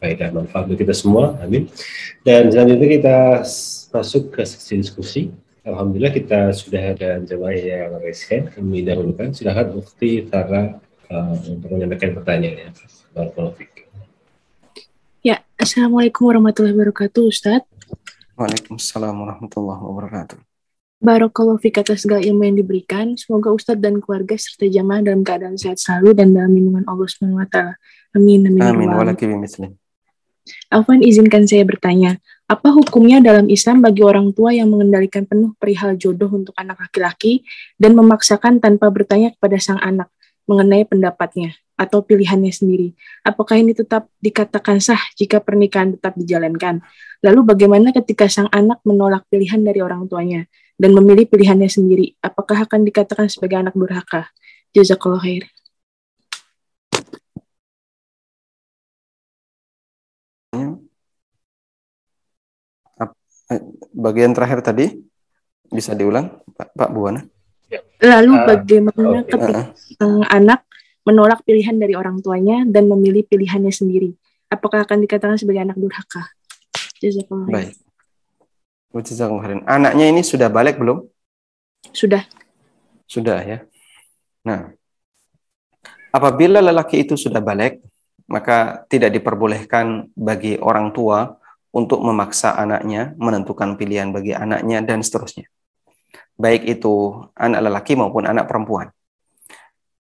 faedah manfaat bagi kita semua. Amin. Dan selanjutnya kita masuk ke sesi diskusi. Alhamdulillah kita sudah ada jemaah yang resken. Kami dahulukan. Silahkan Ukti Tara uh, untuk menyampaikan pertanyaannya. Barakallah Ya, Assalamualaikum warahmatullahi wabarakatuh, Ustadz. Waalaikumsalam warahmatullahi wabarakatuh. Barakallahu atas segala ilmu yang diberikan. Semoga Ustadz dan keluarga serta jamaah dalam keadaan sehat selalu dan dalam lindungan Allah Subhanahu wa taala. Amin amin. ya Amin. rabbal alamin. Walaki. Afwan izinkan saya bertanya, apa hukumnya dalam Islam bagi orang tua yang mengendalikan penuh perihal jodoh untuk anak laki-laki dan memaksakan tanpa bertanya kepada sang anak mengenai pendapatnya atau pilihannya sendiri? Apakah ini tetap dikatakan sah jika pernikahan tetap dijalankan? Lalu bagaimana ketika sang anak menolak pilihan dari orang tuanya dan memilih pilihannya sendiri? Apakah akan dikatakan sebagai anak durhaka? Jazakallah khair. Eh, Bagian terakhir tadi bisa diulang, Pak, Pak Buwana? Lalu Ah, bagaimana oke. ketika sang anak menolak pilihan dari orang tuanya dan memilih pilihannya sendiri? Apakah akan dikatakan sebagai anak durhaka? Baik. Anaknya ini sudah balik belum? Sudah. Sudah ya. Nah, apabila lelaki itu sudah balik, maka tidak diperbolehkan bagi orang tua untuk memaksa anaknya menentukan pilihan bagi anaknya dan seterusnya. Baik itu anak lelaki maupun anak perempuan.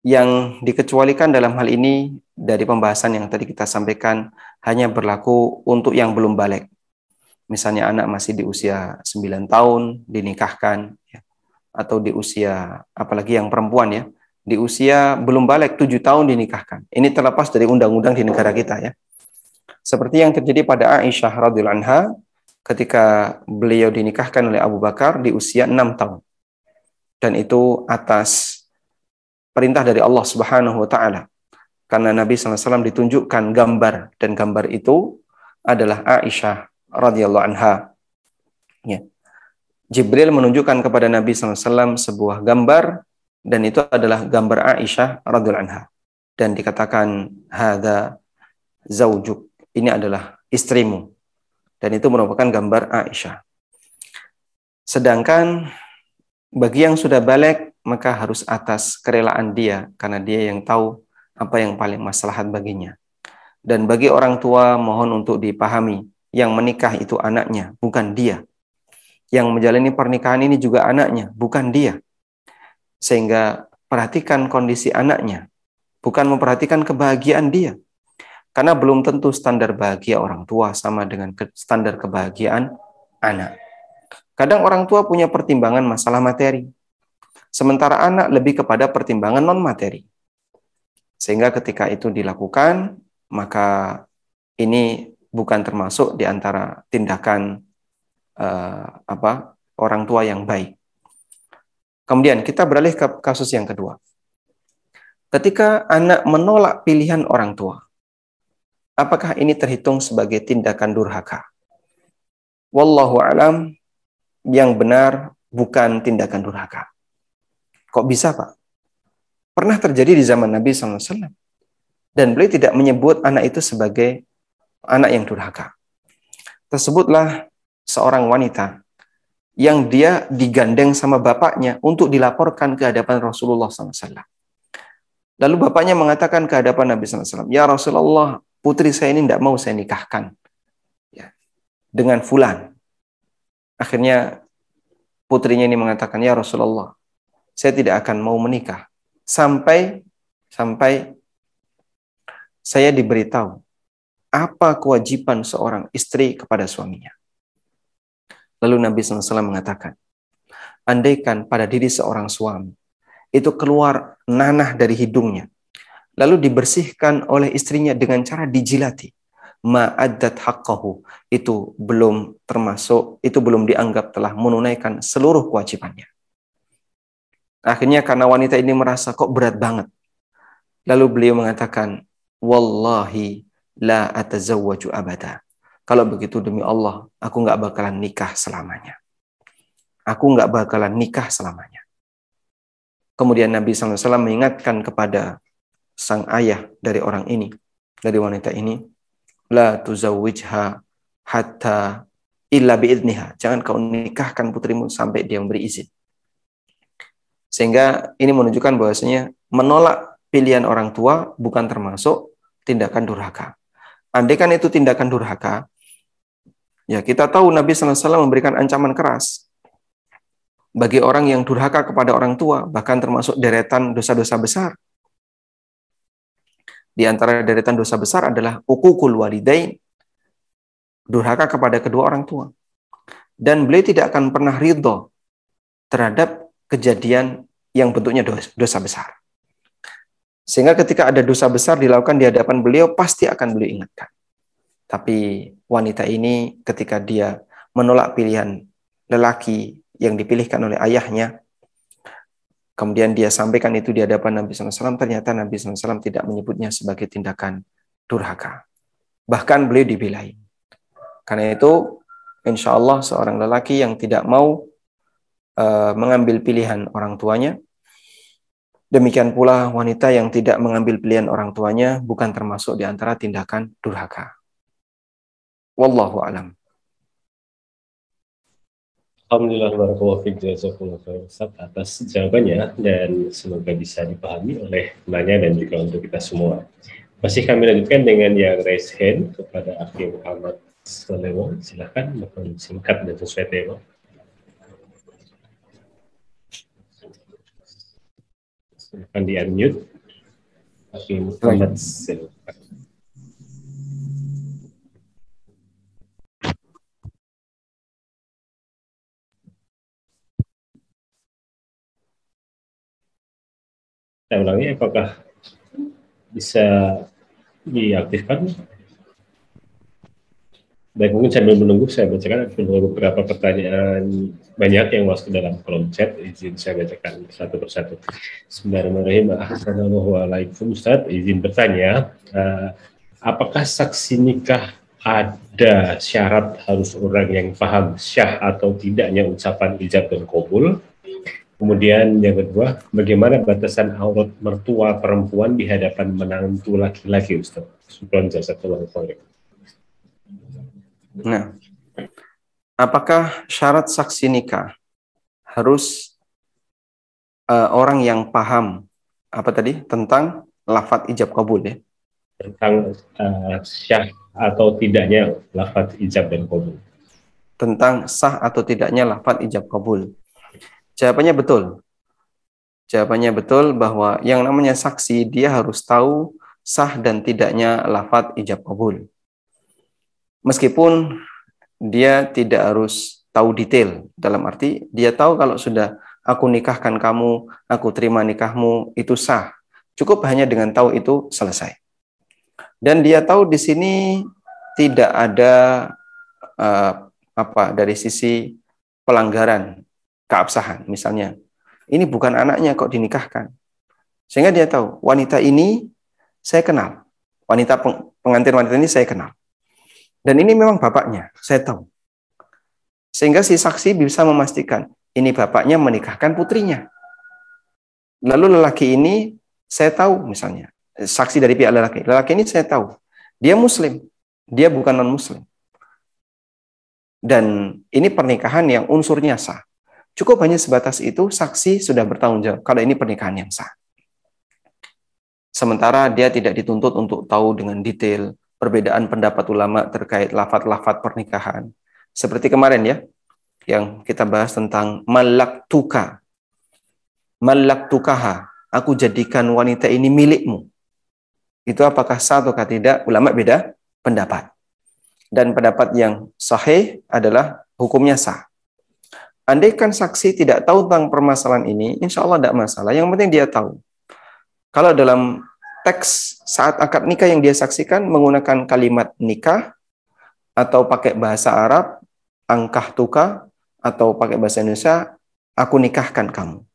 Yang dikecualikan dalam hal ini dari pembahasan yang tadi kita sampaikan hanya berlaku untuk yang belum balik. Misalnya anak masih di usia 9 tahun dinikahkan ya, atau di usia apalagi yang perempuan ya, di usia belum balik 7 tahun dinikahkan. Ini terlepas dari undang-undang di negara kita ya. Seperti yang terjadi pada Aisyah radhiyallahu anha ketika beliau dinikahkan oleh Abu Bakar di usia 6 tahun. Dan itu atas perintah dari Allah Subhanahu wa taala. Karena Nabi SAW ditunjukkan gambar dan gambar itu adalah Aisyah radhiyallahu anha. Ya. Jibril menunjukkan kepada Nabi SAW sebuah gambar dan itu adalah gambar Aisyah radhiyallahu anha dan dikatakan hada zaujuk ini adalah istrimu dan itu merupakan gambar Aisyah. Sedangkan bagi yang sudah balik maka harus atas kerelaan dia karena dia yang tahu apa yang paling maslahat baginya. Dan bagi orang tua mohon untuk dipahami yang menikah itu anaknya, bukan dia. Yang menjalani pernikahan ini juga anaknya, bukan dia. Sehingga perhatikan kondisi anaknya, bukan memperhatikan kebahagiaan dia. Karena belum tentu standar bahagia orang tua sama dengan standar kebahagiaan anak. Kadang orang tua punya pertimbangan masalah materi, sementara anak lebih kepada pertimbangan non-materi. Sehingga ketika itu dilakukan, maka ini bukan termasuk di antara tindakan eh, apa orang tua yang baik. Kemudian kita beralih ke kasus yang kedua. Ketika anak menolak pilihan orang tua, apakah ini terhitung sebagai tindakan durhaka? Wallahu alam, yang benar bukan tindakan durhaka. Kok bisa, Pak? Pernah terjadi di zaman Nabi SAW. Dan beliau tidak menyebut anak itu sebagai anak yang durhaka. Tersebutlah seorang wanita yang dia digandeng sama bapaknya untuk dilaporkan ke hadapan Rasulullah SAW. Lalu bapaknya mengatakan ke hadapan Nabi SAW, Ya Rasulullah, putri saya ini tidak mau saya nikahkan ya, dengan fulan. Akhirnya putrinya ini mengatakan, Ya Rasulullah, saya tidak akan mau menikah sampai sampai saya diberitahu apa kewajiban seorang istri kepada suaminya. Lalu Nabi SAW mengatakan, andaikan pada diri seorang suami itu keluar nanah dari hidungnya, lalu dibersihkan oleh istrinya dengan cara dijilati, ma'addat haqqahu, itu belum termasuk, itu belum dianggap telah menunaikan seluruh kewajibannya. Akhirnya karena wanita ini merasa kok berat banget. Lalu beliau mengatakan, Wallahi la atazawwaju abada. Kalau begitu demi Allah, aku nggak bakalan nikah selamanya. Aku nggak bakalan nikah selamanya. Kemudian Nabi SAW mengingatkan kepada sang ayah dari orang ini, dari wanita ini, la tuzawwijha hatta illa biidniha. Jangan kau nikahkan putrimu sampai dia memberi izin. Sehingga ini menunjukkan bahwasanya menolak pilihan orang tua bukan termasuk tindakan durhaka. Andai kan itu tindakan durhaka, ya kita tahu Nabi SAW memberikan ancaman keras bagi orang yang durhaka kepada orang tua, bahkan termasuk deretan dosa-dosa besar. Di antara deretan dosa besar adalah ukukul walidain, durhaka kepada kedua orang tua. Dan beliau tidak akan pernah ridho terhadap kejadian yang bentuknya dosa, besar. Sehingga ketika ada dosa besar dilakukan di hadapan beliau, pasti akan beliau ingatkan. Tapi wanita ini ketika dia menolak pilihan lelaki yang dipilihkan oleh ayahnya, kemudian dia sampaikan itu di hadapan Nabi SAW, ternyata Nabi SAW tidak menyebutnya sebagai tindakan durhaka. Bahkan beliau dibelai. Karena itu, insya Allah seorang lelaki yang tidak mau uh, mengambil pilihan orang tuanya, Demikian pula wanita yang tidak mengambil pilihan orang tuanya bukan termasuk di antara tindakan durhaka. Wallahu alam. Alhamdulillah Ustaz atas jawabannya dan semoga bisa dipahami oleh penanya dan juga untuk kita semua. Masih kami lanjutkan dengan yang raise hand kepada Akhil Muhammad Salewong. Silakan singkat dan sesuai tema. akan di unmute. Oke, Muhammad Saya ulangi, apakah bisa diaktifkan Baik, mungkin sambil menunggu saya bacakan beberapa pertanyaan banyak yang masuk dalam kolom chat. Izin saya bacakan satu persatu. Bismillahirrahmanirrahim. Assalamualaikum Ustaz. Izin bertanya, uh, apakah saksi nikah ada syarat harus orang yang paham syah atau tidaknya ucapan ijab dan kabul? Kemudian yang kedua, bagaimana batasan aurat mertua perempuan di hadapan menantu laki-laki, Ustaz? Jazakallahu khairan. Nah, apakah syarat saksi nikah harus uh, orang yang paham apa tadi tentang lafat ijab kabul ya? Tentang uh, syah atau tidaknya lafat ijab dan kabul. Tentang sah atau tidaknya lafat ijab kabul. Jawabannya betul. Jawabannya betul bahwa yang namanya saksi dia harus tahu sah dan tidaknya lafat ijab kabul meskipun dia tidak harus tahu detail dalam arti dia tahu kalau sudah aku nikahkan kamu, aku terima nikahmu itu sah. Cukup hanya dengan tahu itu selesai. Dan dia tahu di sini tidak ada uh, apa dari sisi pelanggaran keabsahan misalnya. Ini bukan anaknya kok dinikahkan. Sehingga dia tahu wanita ini saya kenal. Wanita pengantin wanita ini saya kenal. Dan ini memang bapaknya, saya tahu. Sehingga si saksi bisa memastikan ini bapaknya menikahkan putrinya. Lalu lelaki ini saya tahu misalnya, saksi dari pihak lelaki. Lelaki ini saya tahu, dia muslim, dia bukan non-muslim. Dan ini pernikahan yang unsurnya sah. Cukup hanya sebatas itu, saksi sudah bertanggung jawab kalau ini pernikahan yang sah. Sementara dia tidak dituntut untuk tahu dengan detail perbedaan pendapat ulama terkait lafat-lafat pernikahan. Seperti kemarin ya, yang kita bahas tentang malak tuka. Malak tukaha, aku jadikan wanita ini milikmu. Itu apakah sah atau tidak? Ulama beda pendapat. Dan pendapat yang sahih adalah hukumnya sah. Andaikan saksi tidak tahu tentang permasalahan ini, insya Allah tidak masalah. Yang penting dia tahu. Kalau dalam teks saat akad nikah yang dia saksikan menggunakan kalimat nikah atau pakai bahasa Arab, angkah tuka, atau pakai bahasa Indonesia, aku nikahkan kamu.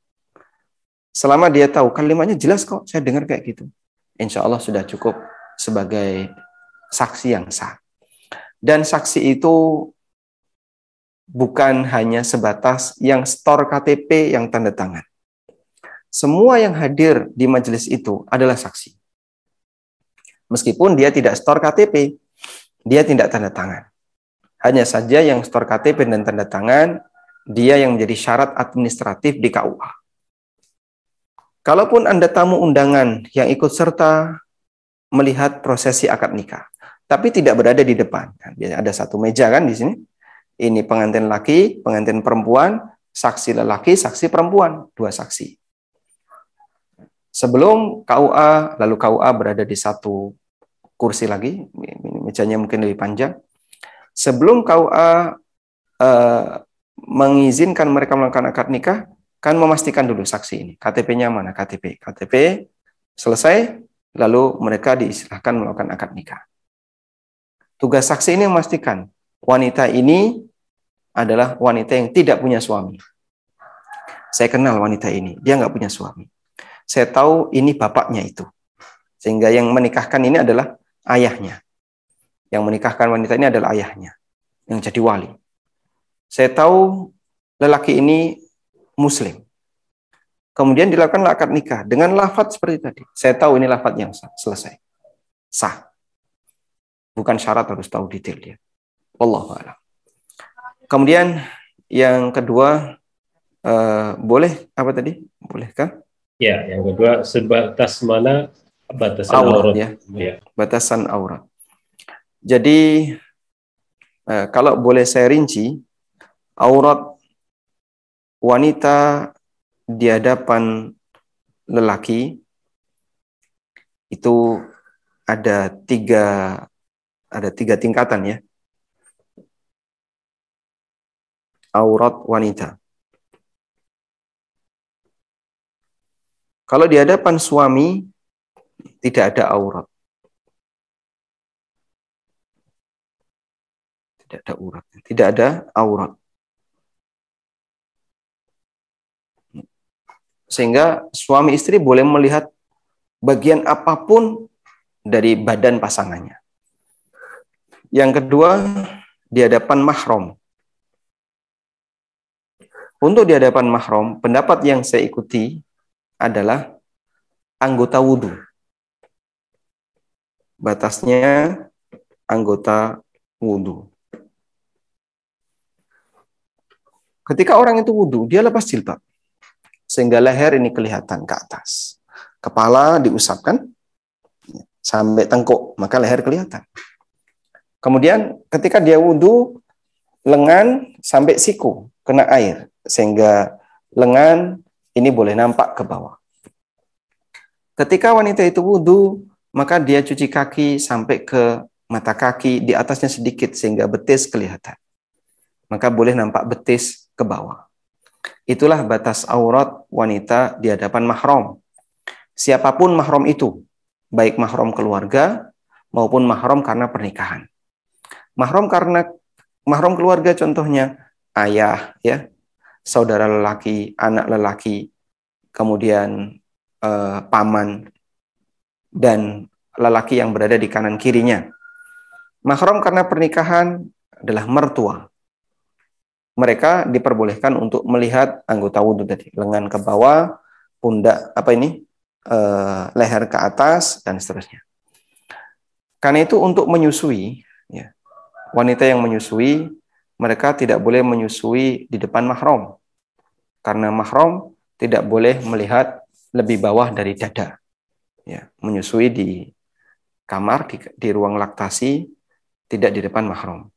Selama dia tahu kalimatnya jelas kok, saya dengar kayak gitu. Insya Allah sudah cukup sebagai saksi yang sah. Dan saksi itu bukan hanya sebatas yang store KTP yang tanda tangan. Semua yang hadir di majelis itu adalah saksi. Meskipun dia tidak store KTP, dia tidak tanda tangan. Hanya saja yang store KTP dan tanda tangan, dia yang menjadi syarat administratif di KUA. Kalaupun Anda tamu undangan yang ikut serta melihat prosesi akad nikah, tapi tidak berada di depan. Ada satu meja kan di sini. Ini pengantin laki, pengantin perempuan, saksi lelaki, saksi perempuan, dua saksi. Sebelum KUA, lalu KUA berada di satu kursi lagi, mejanya mungkin lebih panjang. Sebelum KUA eh, mengizinkan mereka melakukan akad nikah, kan memastikan dulu saksi ini, KTP-nya mana, KTP. KTP selesai, lalu mereka diistilahkan melakukan akad nikah. Tugas saksi ini memastikan wanita ini adalah wanita yang tidak punya suami. Saya kenal wanita ini, dia nggak punya suami saya tahu ini bapaknya itu. Sehingga yang menikahkan ini adalah ayahnya. Yang menikahkan wanita ini adalah ayahnya. Yang jadi wali. Saya tahu lelaki ini muslim. Kemudian dilakukan akad nikah dengan lafaz seperti tadi. Saya tahu ini lafaz yang sah, selesai. Sah. Bukan syarat harus tahu detail dia. Wallahu a'lam. Kemudian yang kedua uh, boleh apa tadi? Bolehkah? Ya, yang kedua sebatas mana batasan aurat, aurat. ya. ya. Batasan aurat. Jadi eh, kalau boleh saya rinci, aurat wanita di hadapan lelaki itu ada tiga ada tiga tingkatan ya. Aurat wanita. Kalau di hadapan suami tidak ada aurat. Tidak ada aurat. Tidak ada aurat. Sehingga suami istri boleh melihat bagian apa pun dari badan pasangannya. Yang kedua, di hadapan mahram. Untuk di hadapan mahram, pendapat yang saya ikuti adalah anggota wudhu. Batasnya anggota wudhu. Ketika orang itu wudhu, dia lepas jilbab. Sehingga leher ini kelihatan ke atas. Kepala diusapkan sampai tengkuk, maka leher kelihatan. Kemudian ketika dia wudhu, lengan sampai siku, kena air. Sehingga lengan ini boleh nampak ke bawah. Ketika wanita itu wudhu, maka dia cuci kaki sampai ke mata kaki, di atasnya sedikit sehingga betis kelihatan. Maka boleh nampak betis ke bawah. Itulah batas aurat wanita di hadapan mahram. Siapa pun mahram itu, baik mahram keluarga maupun mahram karena pernikahan. Mahram karena mahram keluarga contohnya ayah ya, saudara lelaki, anak lelaki, kemudian eh, paman, dan lelaki yang berada di kanan kirinya. Mahram karena pernikahan adalah mertua. Mereka diperbolehkan untuk melihat anggota wudhu tadi, lengan ke bawah, pundak apa ini, eh, leher ke atas dan seterusnya. Karena itu untuk menyusui, ya, wanita yang menyusui mereka tidak boleh menyusui di depan mahram. Karena mahram tidak boleh melihat lebih bawah dari dada. Ya, menyusui di kamar, di, di ruang laktasi, tidak di depan mahram.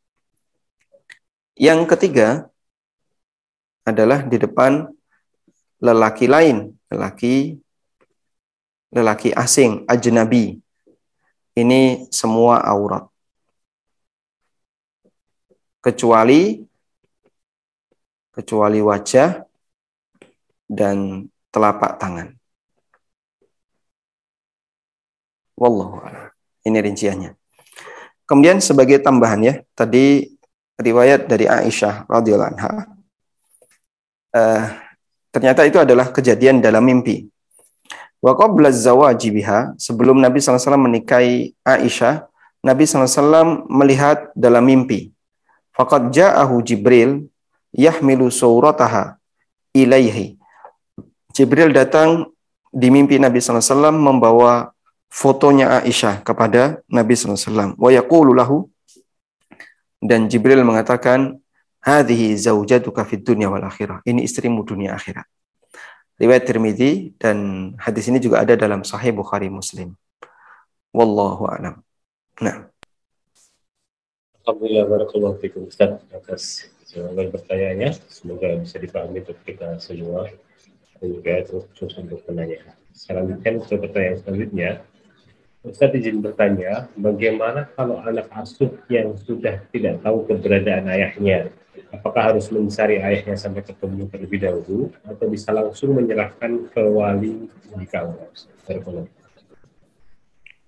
Yang ketiga adalah di depan lelaki lain, lelaki lelaki asing, ajnabi. Ini semua aurat kecuali kecuali wajah dan telapak tangan. Wallahu. Ini rinciannya. Kemudian sebagai tambahan ya, tadi riwayat dari Aisyah radhiyallahu anha. Uh, ternyata itu adalah kejadian dalam mimpi. Wa qabla zawaji biha, sebelum Nabi SAW menikahi Aisyah, Nabi SAW melihat dalam mimpi. Faqad ja'ahu Jibril yahmilu surataha ilaihi. Jibril datang di mimpi Nabi SAW membawa fotonya Aisyah kepada Nabi SAW. Wa yaqulu lahu dan Jibril mengatakan, "Hadhihi zaujatuka fid dunya wal akhirah." Ini istrimu dunia akhirat. Riwayat Tirmidzi dan hadis ini juga ada dalam Sahih Bukhari Muslim. Wallahu a'lam. Nah, Alhamdulillah barakallahu fikum Ustaz atas jawaban pertanyaannya. Semoga bisa dipahami untuk kita semua dan juga khusus untuk penanya. Selanjutnya untuk pertanyaan selanjutnya, Ustaz izin bertanya, bagaimana kalau anak asuh yang sudah tidak tahu keberadaan ayahnya? Apakah harus mencari ayahnya sampai ketemu terlebih dahulu atau bisa langsung menyerahkan ke wali di kampus?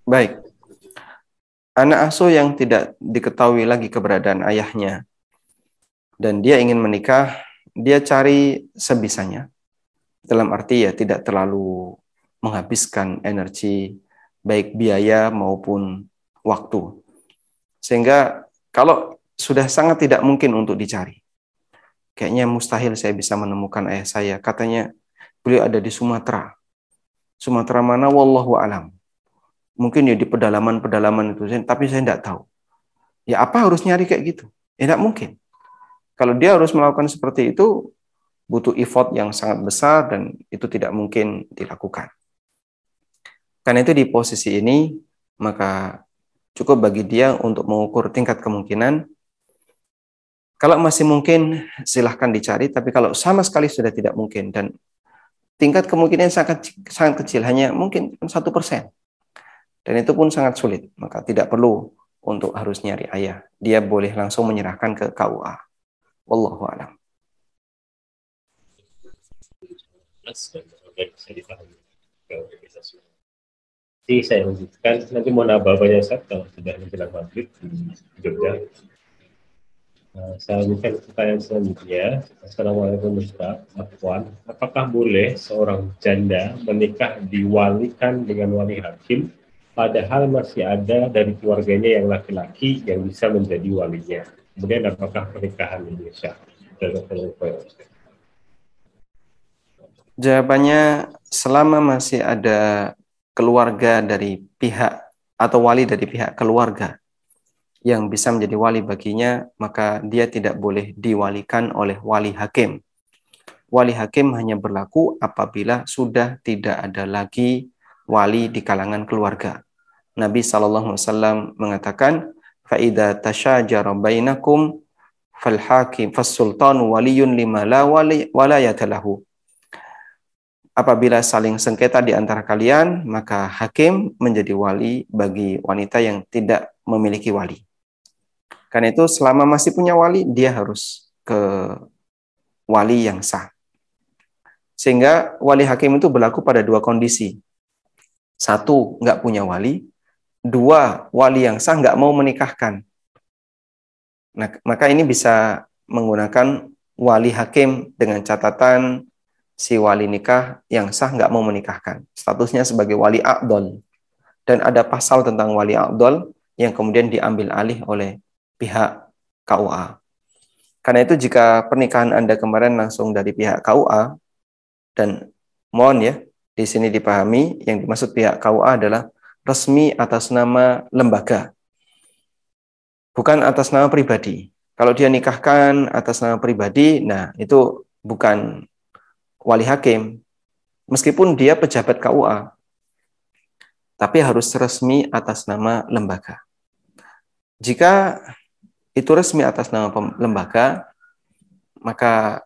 baik. Anak asuh yang tidak diketahui lagi keberadaan ayahnya dan dia ingin menikah, dia cari sebisanya. Dalam arti ya tidak terlalu menghabiskan energi baik biaya maupun waktu. Sehingga kalau sudah sangat tidak mungkin untuk dicari. Kayaknya mustahil saya bisa menemukan ayah saya. Katanya beliau ada di Sumatera. Sumatera mana? Wallahu alam. Mungkin ya di pedalaman-pedalaman itu, tapi saya tidak tahu. Ya apa harus nyari kayak gitu? Ya tidak mungkin. Kalau dia harus melakukan seperti itu, butuh effort yang sangat besar dan itu tidak mungkin dilakukan. Karena itu di posisi ini, maka cukup bagi dia untuk mengukur tingkat kemungkinan. Kalau masih mungkin, silahkan dicari. Tapi kalau sama sekali sudah tidak mungkin dan tingkat kemungkinan sangat sangat kecil, hanya mungkin satu persen. Dan itu pun sangat sulit. Maka tidak perlu untuk harus nyari ayah. Dia boleh langsung menyerahkan ke KUA. Wallahu a'lam. Jadi saya lanjutkan, nanti mau nambah banyak saat kalau sudah menjelang maghrib di Jogja. Nah, saya lanjutkan pertanyaan selanjutnya. Assalamualaikum Ustaz. Afwan, apakah boleh seorang janda menikah diwalikan dengan wali hakim padahal masih ada dari keluarganya yang laki-laki yang bisa menjadi walinya. Kemudian apakah pernikahan sah? Jawabannya selama masih ada keluarga dari pihak atau wali dari pihak keluarga yang bisa menjadi wali baginya, maka dia tidak boleh diwalikan oleh wali hakim. Wali hakim hanya berlaku apabila sudah tidak ada lagi wali di kalangan keluarga. Nabi Wasallam mengatakan, "Faida tasyajara bainakum fal hakim waliyun lima la walayatalahu." Apabila saling sengketa di antara kalian, maka hakim menjadi wali bagi wanita yang tidak memiliki wali. Karena itu selama masih punya wali, dia harus ke wali yang sah. Sehingga wali hakim itu berlaku pada dua kondisi. Satu, nggak punya wali dua wali yang sah nggak mau menikahkan. Nah, maka ini bisa menggunakan wali hakim dengan catatan si wali nikah yang sah nggak mau menikahkan. Statusnya sebagai wali akdol. Dan ada pasal tentang wali akdol yang kemudian diambil alih oleh pihak KUA. Karena itu jika pernikahan Anda kemarin langsung dari pihak KUA, dan mohon ya, di sini dipahami yang dimaksud pihak KUA adalah resmi atas nama lembaga, bukan atas nama pribadi. Kalau dia nikahkan atas nama pribadi, nah itu bukan wali hakim, meskipun dia pejabat KUA, tapi harus resmi atas nama lembaga. Jika itu resmi atas nama lembaga, maka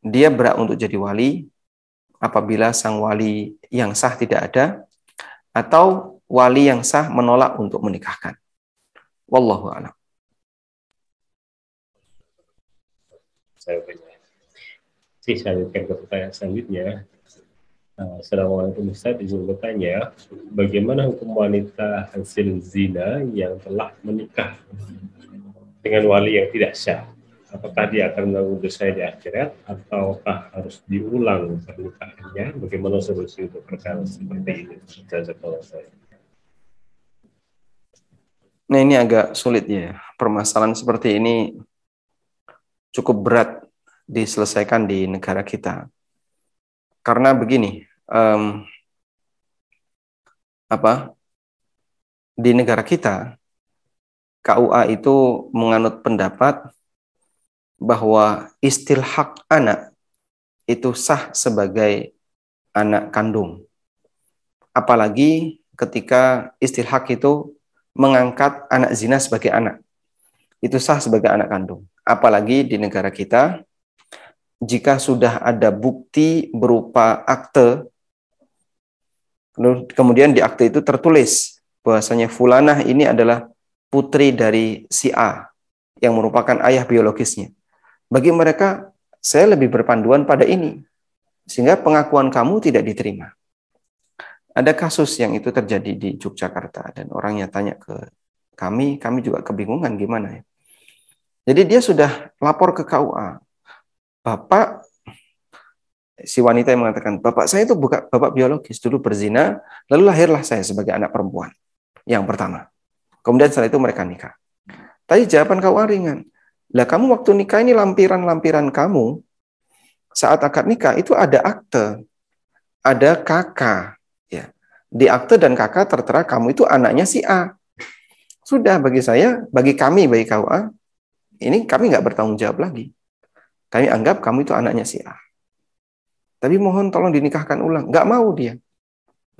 dia berhak untuk jadi wali apabila sang wali yang sah tidak ada atau wali yang sah menolak untuk menikahkan. Wallahu a'lam. Saya punya. Si saya lanjutkan ke pertanyaan selanjutnya. Uh, Assalamualaikum Ustaz, izin bertanya, bagaimana hukum wanita hasil zina yang telah menikah dengan wali yang tidak sah? apakah dia akan menanggung dosa di akhirat ataukah harus diulang pernikahannya bagaimana solusi untuk perkara seperti ini jazakallah saya Nah ini agak sulit ya. Permasalahan seperti ini cukup berat diselesaikan di negara kita. Karena begini, um, apa di negara kita KUA itu menganut pendapat bahwa istilhak anak itu sah sebagai anak kandung. Apalagi ketika istilhak itu mengangkat anak zina sebagai anak. Itu sah sebagai anak kandung. Apalagi di negara kita, jika sudah ada bukti berupa akte Kemudian di akte itu tertulis bahwasanya Fulanah ini adalah putri dari si A yang merupakan ayah biologisnya. Bagi mereka, saya lebih berpanduan pada ini. Sehingga pengakuan kamu tidak diterima. Ada kasus yang itu terjadi di Yogyakarta dan orangnya tanya ke kami, kami juga kebingungan gimana ya. Jadi dia sudah lapor ke KUA. Bapak si wanita yang mengatakan, "Bapak saya itu bukan bapak biologis, dulu berzina, lalu lahirlah saya sebagai anak perempuan." Yang pertama. Kemudian setelah itu mereka nikah. Tapi jawaban kau ringan. Lah kamu waktu nikah ini lampiran-lampiran kamu saat akad nikah itu ada akte, ada kakak. Di akte dan kakak tertera kamu itu anaknya si A. Sudah bagi saya, bagi kami, bagi KUA, ini kami nggak bertanggung jawab lagi. Kami anggap kamu itu anaknya si A. Tapi mohon tolong dinikahkan ulang. Nggak mau dia.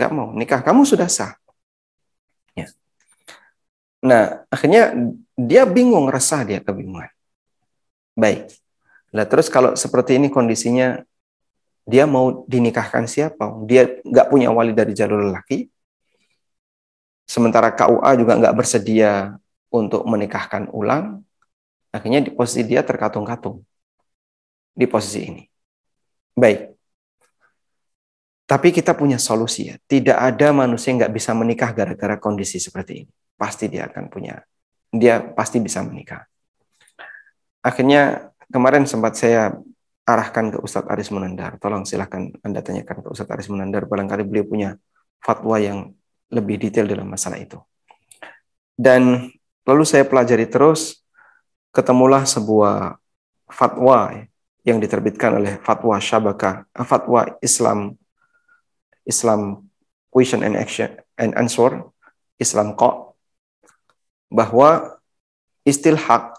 Nggak mau. Nikah kamu sudah sah. Ya. Nah, akhirnya dia bingung, resah dia kebingungan. Baik. Nah, terus kalau seperti ini kondisinya, dia mau dinikahkan siapa? Dia nggak punya wali dari jalur lelaki. Sementara KUA juga nggak bersedia untuk menikahkan ulang. Akhirnya di posisi dia terkatung-katung. Di posisi ini. Baik. Tapi kita punya solusi ya. Tidak ada manusia yang nggak bisa menikah gara-gara kondisi seperti ini. Pasti dia akan punya, dia pasti bisa menikah. Akhirnya kemarin sempat saya arahkan ke Ustadz Aris Munandar. Tolong silahkan Anda tanyakan ke Ustadz Aris Munandar. Barangkali beliau punya fatwa yang lebih detail dalam masalah itu. Dan lalu saya pelajari terus, ketemulah sebuah fatwa yang diterbitkan oleh fatwa Syabaka, fatwa Islam Islam Question and Action and Answer, Islam kok bahwa istilhak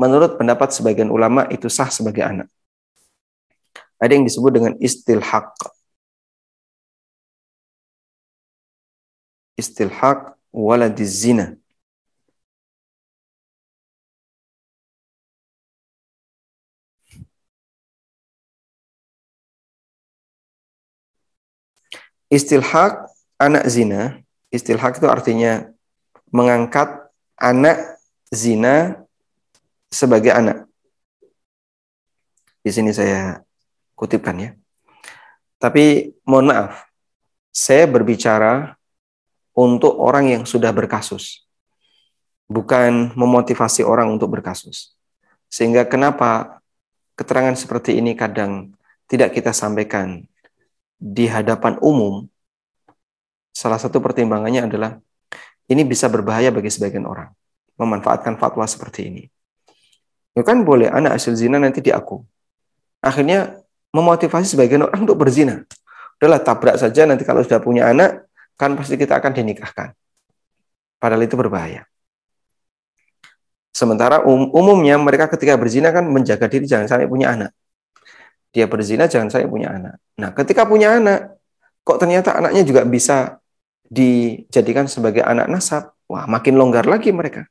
menurut pendapat sebagian ulama itu sah sebagai anak. Ada yang disebut dengan istilhak. Istilhak waladiz zina. Istilhak anak zina, istilhak itu artinya mengangkat anak zina sebagai anak. Di sini saya kutipkan ya. Tapi mohon maaf, saya berbicara untuk orang yang sudah berkasus. Bukan memotivasi orang untuk berkasus. Sehingga kenapa keterangan seperti ini kadang tidak kita sampaikan di hadapan umum, salah satu pertimbangannya adalah ini bisa berbahaya bagi sebagian orang memanfaatkan fatwa seperti ini. Ya kan boleh anak hasil zina nanti di aku. Akhirnya memotivasi sebagian orang untuk berzina. Udahlah tabrak saja nanti kalau sudah punya anak kan pasti kita akan dinikahkan. Padahal itu berbahaya. Sementara um, umumnya mereka ketika berzina kan menjaga diri jangan sampai punya anak dia berzina jangan saya punya anak. Nah, ketika punya anak, kok ternyata anaknya juga bisa dijadikan sebagai anak nasab. Wah, makin longgar lagi mereka.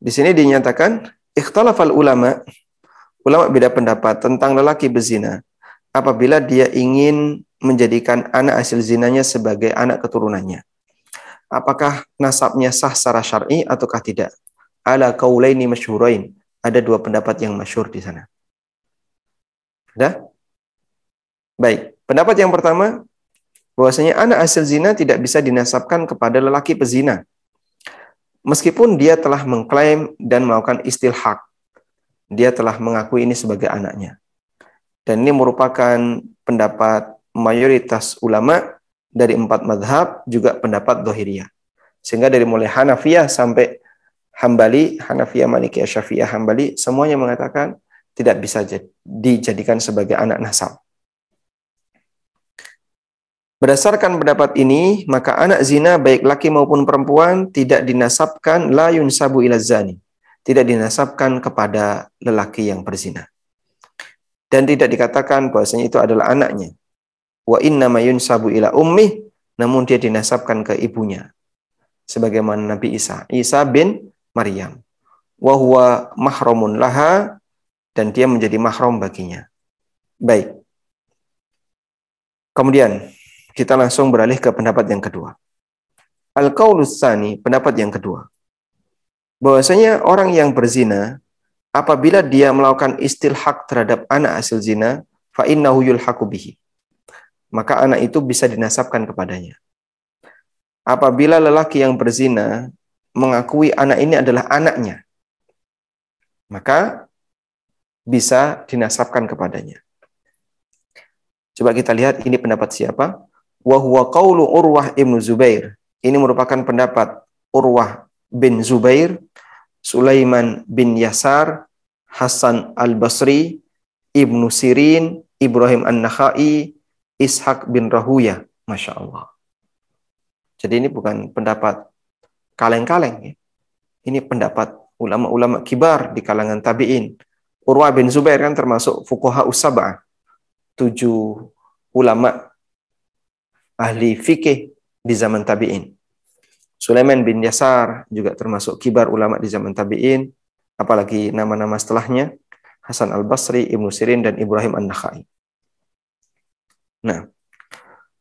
Di sini dinyatakan ikhtalafal ulama ulama beda pendapat tentang lelaki berzina apabila dia ingin menjadikan anak hasil zinanya sebagai anak keturunannya. Apakah nasabnya sah secara syar'i ataukah tidak? Ala kaulaini masyhurain. Ada dua pendapat yang masyhur di sana. Sudah? Baik. Pendapat yang pertama, bahwasanya anak hasil zina tidak bisa dinasabkan kepada lelaki pezina. Meskipun dia telah mengklaim dan melakukan istilhak. Dia telah mengakui ini sebagai anaknya. Dan ini merupakan pendapat mayoritas ulama dari empat madhab, juga pendapat dohiriyah. Sehingga dari mulai Hanafiyah sampai Hambali, Hanafiyah, Malikiyah, Syafi'iyah, Hambali, semuanya mengatakan tidak bisa dijadikan sebagai anak nasab. Berdasarkan pendapat ini, maka anak zina baik laki maupun perempuan tidak dinasabkan la yunsabu ila zani. Tidak dinasabkan kepada lelaki yang berzina. Dan tidak dikatakan bahwasanya itu adalah anaknya. Wa inna yunsabu ila ummi, namun dia dinasabkan ke ibunya sebagaimana Nabi Isa, Isa bin Maryam. Wa huwa mahramun laha dan dia menjadi mahram baginya. Baik. Kemudian kita langsung beralih ke pendapat yang kedua. Al-qaulus pendapat yang kedua. Bahwasanya orang yang berzina apabila dia melakukan istilhak terhadap anak hasil zina, fa innahu yulhaqu bihi. Maka anak itu bisa dinasabkan kepadanya apabila lelaki yang berzina mengakui anak ini adalah anaknya, maka bisa dinasabkan kepadanya. Coba kita lihat ini pendapat siapa? Wa huwa qawlu Urwah ibnu Zubair. Ini merupakan pendapat Urwah bin Zubair, Sulaiman bin Yasar, Hasan al-Basri, Ibnu Sirin, Ibrahim an-Nakhai, Ishaq bin Rahuya. Masya Allah. Jadi ini bukan pendapat kaleng-kaleng. Ya. Ini pendapat ulama-ulama kibar di kalangan tabi'in. Urwa bin Zubair kan termasuk fukuha usabah. Tujuh ulama ahli fikih di zaman tabi'in. Sulaiman bin Yasar juga termasuk kibar ulama di zaman tabi'in. Apalagi nama-nama setelahnya. Hasan al-Basri, Ibnu Sirin, dan Ibrahim an-Nakhai. Nah,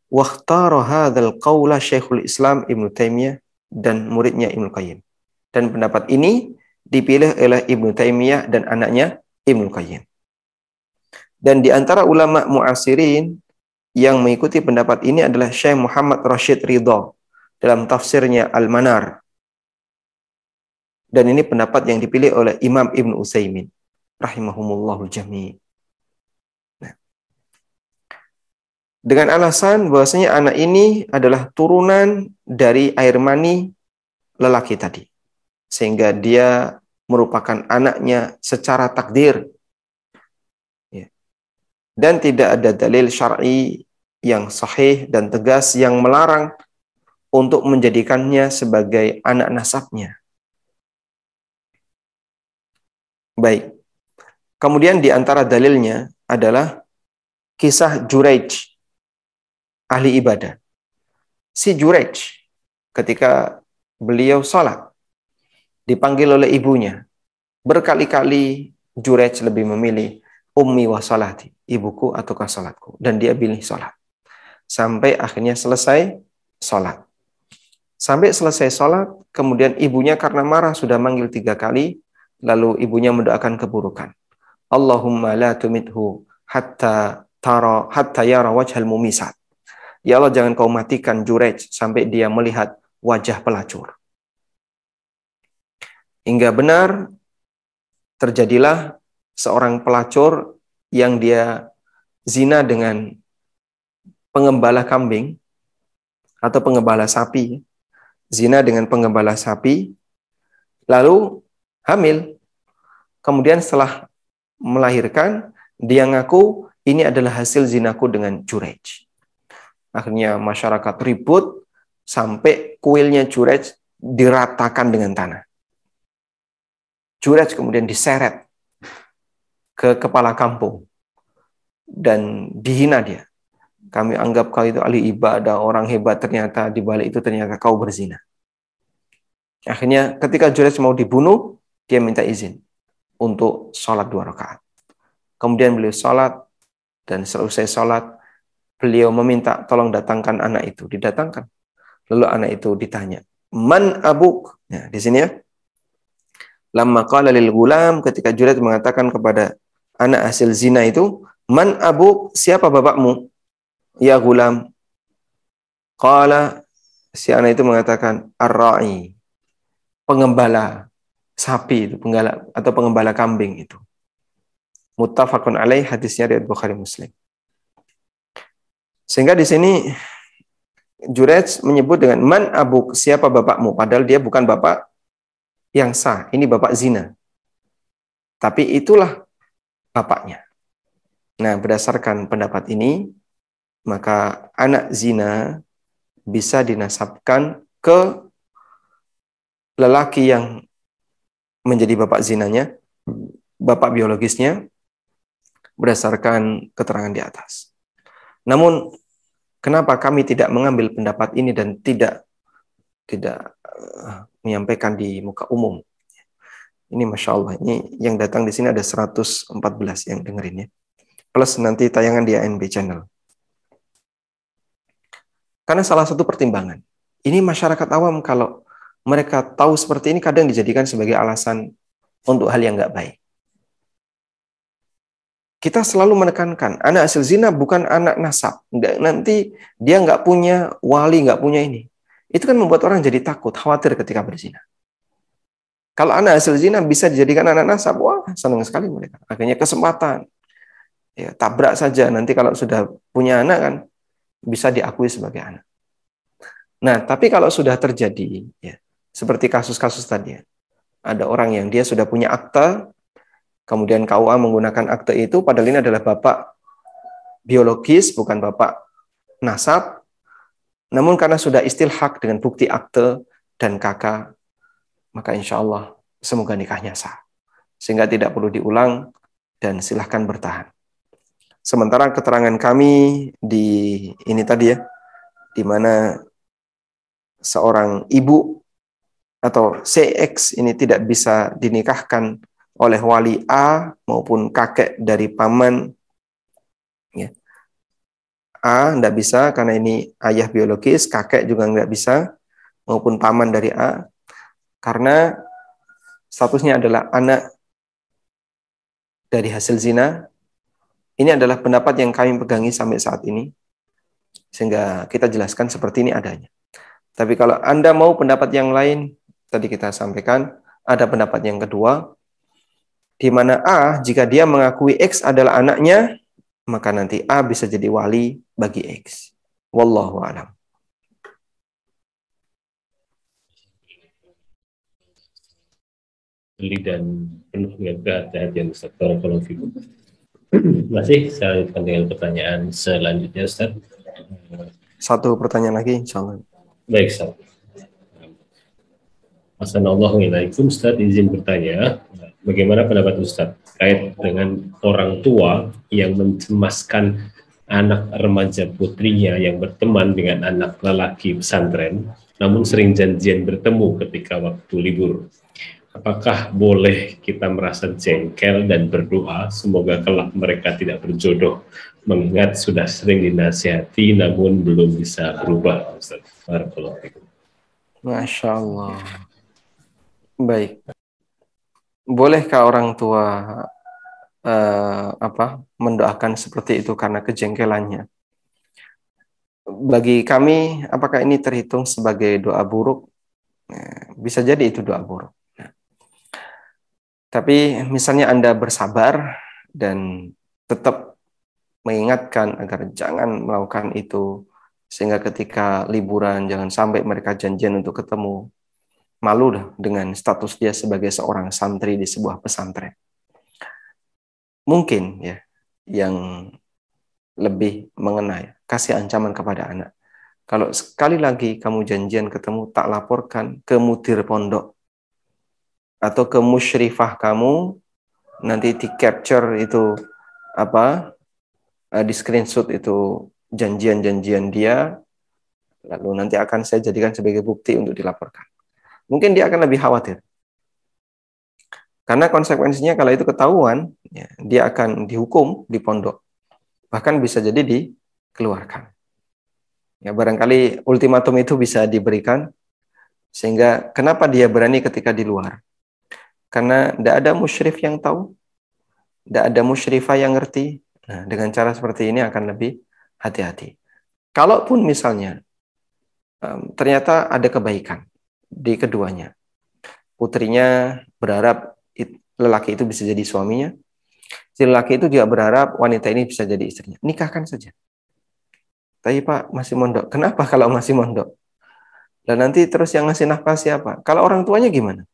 Wakhtara hadzal qawla Syekhul Islam Ibnu Taimiyah dan muridnya Ibnu Qayyim. Dan pendapat ini dipilih oleh Ibnu Taimiyah dan anaknya Ibnu Qayyim. Dan di antara ulama muasirin yang mengikuti pendapat ini adalah Syekh Muhammad Rashid Ridha dalam tafsirnya Al-Manar. Dan ini pendapat yang dipilih oleh Imam Ibnu Utsaimin rahimahumullahu jami'. dengan alasan bahwasanya anak ini adalah turunan dari air mani lelaki tadi. Sehingga dia merupakan anaknya secara takdir. Ya. Dan tidak ada dalil syar'i yang sahih dan tegas yang melarang untuk menjadikannya sebagai anak nasabnya. Baik. Kemudian di antara dalilnya adalah kisah Jurej ahli ibadah. Si Jurej ketika beliau salat dipanggil oleh ibunya. Berkali-kali Jurej lebih memilih ummi wa salati, ibuku ataukah salatku. Dan dia pilih salat. Sampai akhirnya selesai salat. Sampai selesai salat, kemudian ibunya karena marah sudah manggil tiga kali, lalu ibunya mendoakan keburukan. Allahumma la tumithu hatta tara hatta yara wajhal mumisat. Ya Allah jangan kau matikan Jurej sampai dia melihat wajah pelacur. Hingga benar terjadilah seorang pelacur yang dia zina dengan pengembala kambing atau pengembala sapi. Zina dengan pengembala sapi, lalu hamil. Kemudian setelah melahirkan, dia ngaku ini adalah hasil zinaku dengan Jurej. Akhirnya masyarakat ribut sampai kuilnya Jurej diratakan dengan tanah. Jurej kemudian diseret ke kepala kampung dan dihina dia. Kami anggap kau itu ahli ibadah, orang hebat ternyata di balik itu ternyata kau berzina. Akhirnya ketika Jurej mau dibunuh, dia minta izin untuk sholat dua rakaat. Kemudian beliau sholat dan selesai sholat beliau meminta tolong datangkan anak itu, didatangkan. Lalu anak itu ditanya, "Man abuk?" Ya, di sini ya. Lama qala lil gulam ketika Jurat mengatakan kepada anak hasil zina itu, "Man abuk? Siapa bapakmu?" Ya gulam. Qala si anak itu mengatakan, "Ar-ra'i." Pengembala sapi itu, penggala atau pengembala kambing itu. Muttafaqun alaih hadisnya dari Bukhari Muslim. Sehingga di sini Jurej menyebut dengan man abuk, siapa bapakmu? Padahal dia bukan bapak yang sah. Ini bapak zina. Tapi itulah bapaknya. Nah, berdasarkan pendapat ini, maka anak zina bisa dinasabkan ke lelaki yang menjadi bapak zinanya, bapak biologisnya, berdasarkan keterangan di atas. Namun, kenapa kami tidak mengambil pendapat ini dan tidak tidak uh, menyampaikan di muka umum? Ini masya Allah, ini yang datang di sini ada 114 yang dengerin ya. Plus nanti tayangan di ANB channel. Karena salah satu pertimbangan, ini masyarakat awam kalau mereka tahu seperti ini kadang dijadikan sebagai alasan untuk hal yang nggak baik. Kita selalu menekankan anak hasil zina bukan anak nasab. Nanti dia nggak punya wali, nggak punya ini. Itu kan membuat orang jadi takut, khawatir ketika berzina. Kalau anak hasil zina bisa dijadikan anak nasab, wah senang sekali mereka. Akhirnya kesempatan. Ya, tabrak saja nanti kalau sudah punya anak kan bisa diakui sebagai anak. Nah, tapi kalau sudah terjadi, ya, seperti kasus-kasus tadi, ya, ada orang yang dia sudah punya akta, kemudian KUA menggunakan akte itu, padahal ini adalah bapak biologis, bukan bapak nasab, namun karena sudah istilhak dengan bukti akte dan kakak, maka insya Allah semoga nikahnya sah. Sehingga tidak perlu diulang dan silahkan bertahan. Sementara keterangan kami di ini tadi ya, di mana seorang ibu atau CX ini tidak bisa dinikahkan oleh wali A maupun kakek dari paman. Ya. A tidak bisa karena ini ayah biologis, kakek juga tidak bisa, maupun paman dari A, karena statusnya adalah anak dari hasil zina ini adalah pendapat yang kami pegangi sampai saat ini, sehingga kita jelaskan seperti ini adanya. Tapi kalau Anda mau pendapat yang lain, tadi kita sampaikan, ada pendapat yang kedua, di mana A, jika dia mengakui X adalah anaknya, maka nanti A bisa jadi wali bagi X. Wallahu a'lam. dan penuh dengan kehati-hatian Ustaz. Barakallahu Masih saya lanjutkan dengan pertanyaan selanjutnya Ustaz. Satu pertanyaan lagi insya Allah. Baik Ustaz. Assalamualaikum Ustaz izin bertanya bagaimana pendapat Ustaz terkait dengan orang tua yang mencemaskan anak remaja putrinya yang berteman dengan anak lelaki pesantren namun sering janjian bertemu ketika waktu libur apakah boleh kita merasa jengkel dan berdoa semoga kelak mereka tidak berjodoh mengingat sudah sering dinasihati namun belum bisa berubah. Masya Allah. Baik. Bolehkah orang tua uh, apa mendoakan seperti itu karena kejengkelannya? Bagi kami, apakah ini terhitung sebagai doa buruk? Eh, bisa jadi itu doa buruk. Tapi misalnya Anda bersabar dan tetap mengingatkan agar jangan melakukan itu sehingga ketika liburan jangan sampai mereka janjian untuk ketemu malu dengan status dia sebagai seorang santri di sebuah pesantren. Mungkin ya yang lebih mengenai kasih ancaman kepada anak. Kalau sekali lagi kamu janjian ketemu tak laporkan ke mudir pondok atau ke musyrifah kamu nanti di capture itu apa eh, di screenshot itu janjian-janjian dia lalu nanti akan saya jadikan sebagai bukti untuk dilaporkan. Mungkin dia akan lebih khawatir. Karena konsekuensinya kalau itu ketahuan ya, dia akan dihukum di pondok. Bahkan bisa jadi dikeluarkan. Ya barangkali ultimatum itu bisa diberikan sehingga kenapa dia berani ketika di luar karena tidak ada musyrif yang tahu, tidak ada musyrifah yang ngerti. Nah, dengan cara seperti ini akan lebih hati-hati. Kalaupun misalnya ternyata ada kebaikan di keduanya, putrinya berharap lelaki itu bisa jadi suaminya, si lelaki itu juga berharap wanita ini bisa jadi istrinya. Nikahkan saja. Tapi Pak masih mondok. Kenapa kalau masih mondok? Dan nanti terus yang ngasih nafkah siapa? Kalau orang tuanya gimana?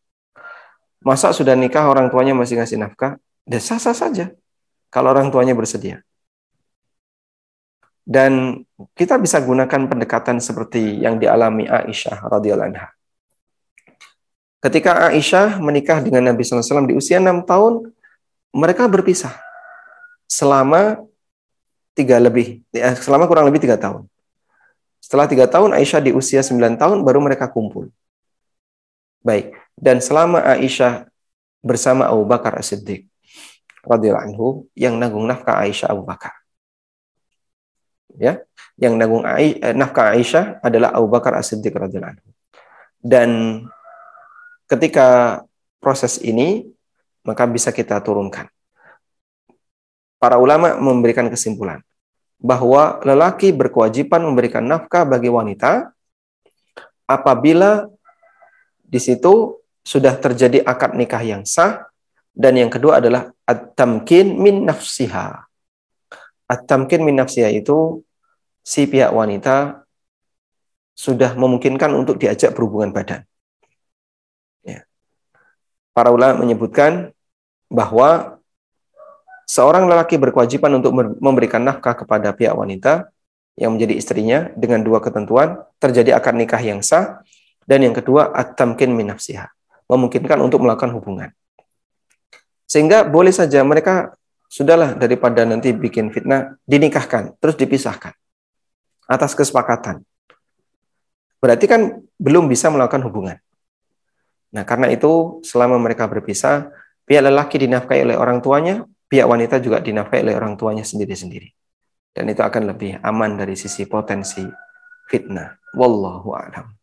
Masa sudah nikah orang tuanya masih ngasih nafkah? Ya sah-sah saja. Kalau orang tuanya bersedia. Dan kita bisa gunakan pendekatan seperti yang dialami Aisyah radhiyallahu anha. Ketika Aisyah menikah dengan Nabi SAW di usia 6 tahun, mereka berpisah selama tiga lebih, ya, selama kurang lebih tiga tahun. Setelah tiga tahun, Aisyah di usia 9 tahun, baru mereka kumpul. Baik, dan selama Aisyah bersama Abu Bakar As-Siddiq, radhiyallahu anhu, yang nanggung nafkah Aisyah Abu Bakar. Ya, yang nanggung eh, nafkah Aisyah adalah Abu Bakar As-Siddiq radhiyallahu anhu. Dan ketika proses ini, maka bisa kita turunkan. Para ulama memberikan kesimpulan bahwa lelaki berkewajiban memberikan nafkah bagi wanita apabila di situ sudah terjadi akad nikah yang sah dan yang kedua adalah at-tamkin min nafsiha. At-tamkin min nafsiha itu si pihak wanita sudah memungkinkan untuk diajak berhubungan badan. Para ulama menyebutkan bahwa seorang lelaki berkewajiban untuk memberikan nafkah kepada pihak wanita yang menjadi istrinya dengan dua ketentuan, terjadi akad nikah yang sah, dan yang kedua, at-tamkin min nafsiha, memungkinkan untuk melakukan hubungan. Sehingga boleh saja mereka sudahlah daripada nanti bikin fitnah, dinikahkan, terus dipisahkan atas kesepakatan. Berarti kan belum bisa melakukan hubungan. Nah, karena itu selama mereka berpisah, pihak lelaki dinafkahi oleh orang tuanya, pihak wanita juga dinafkahi oleh orang tuanya sendiri-sendiri. Dan itu akan lebih aman dari sisi potensi fitnah. Wallahu a'lam.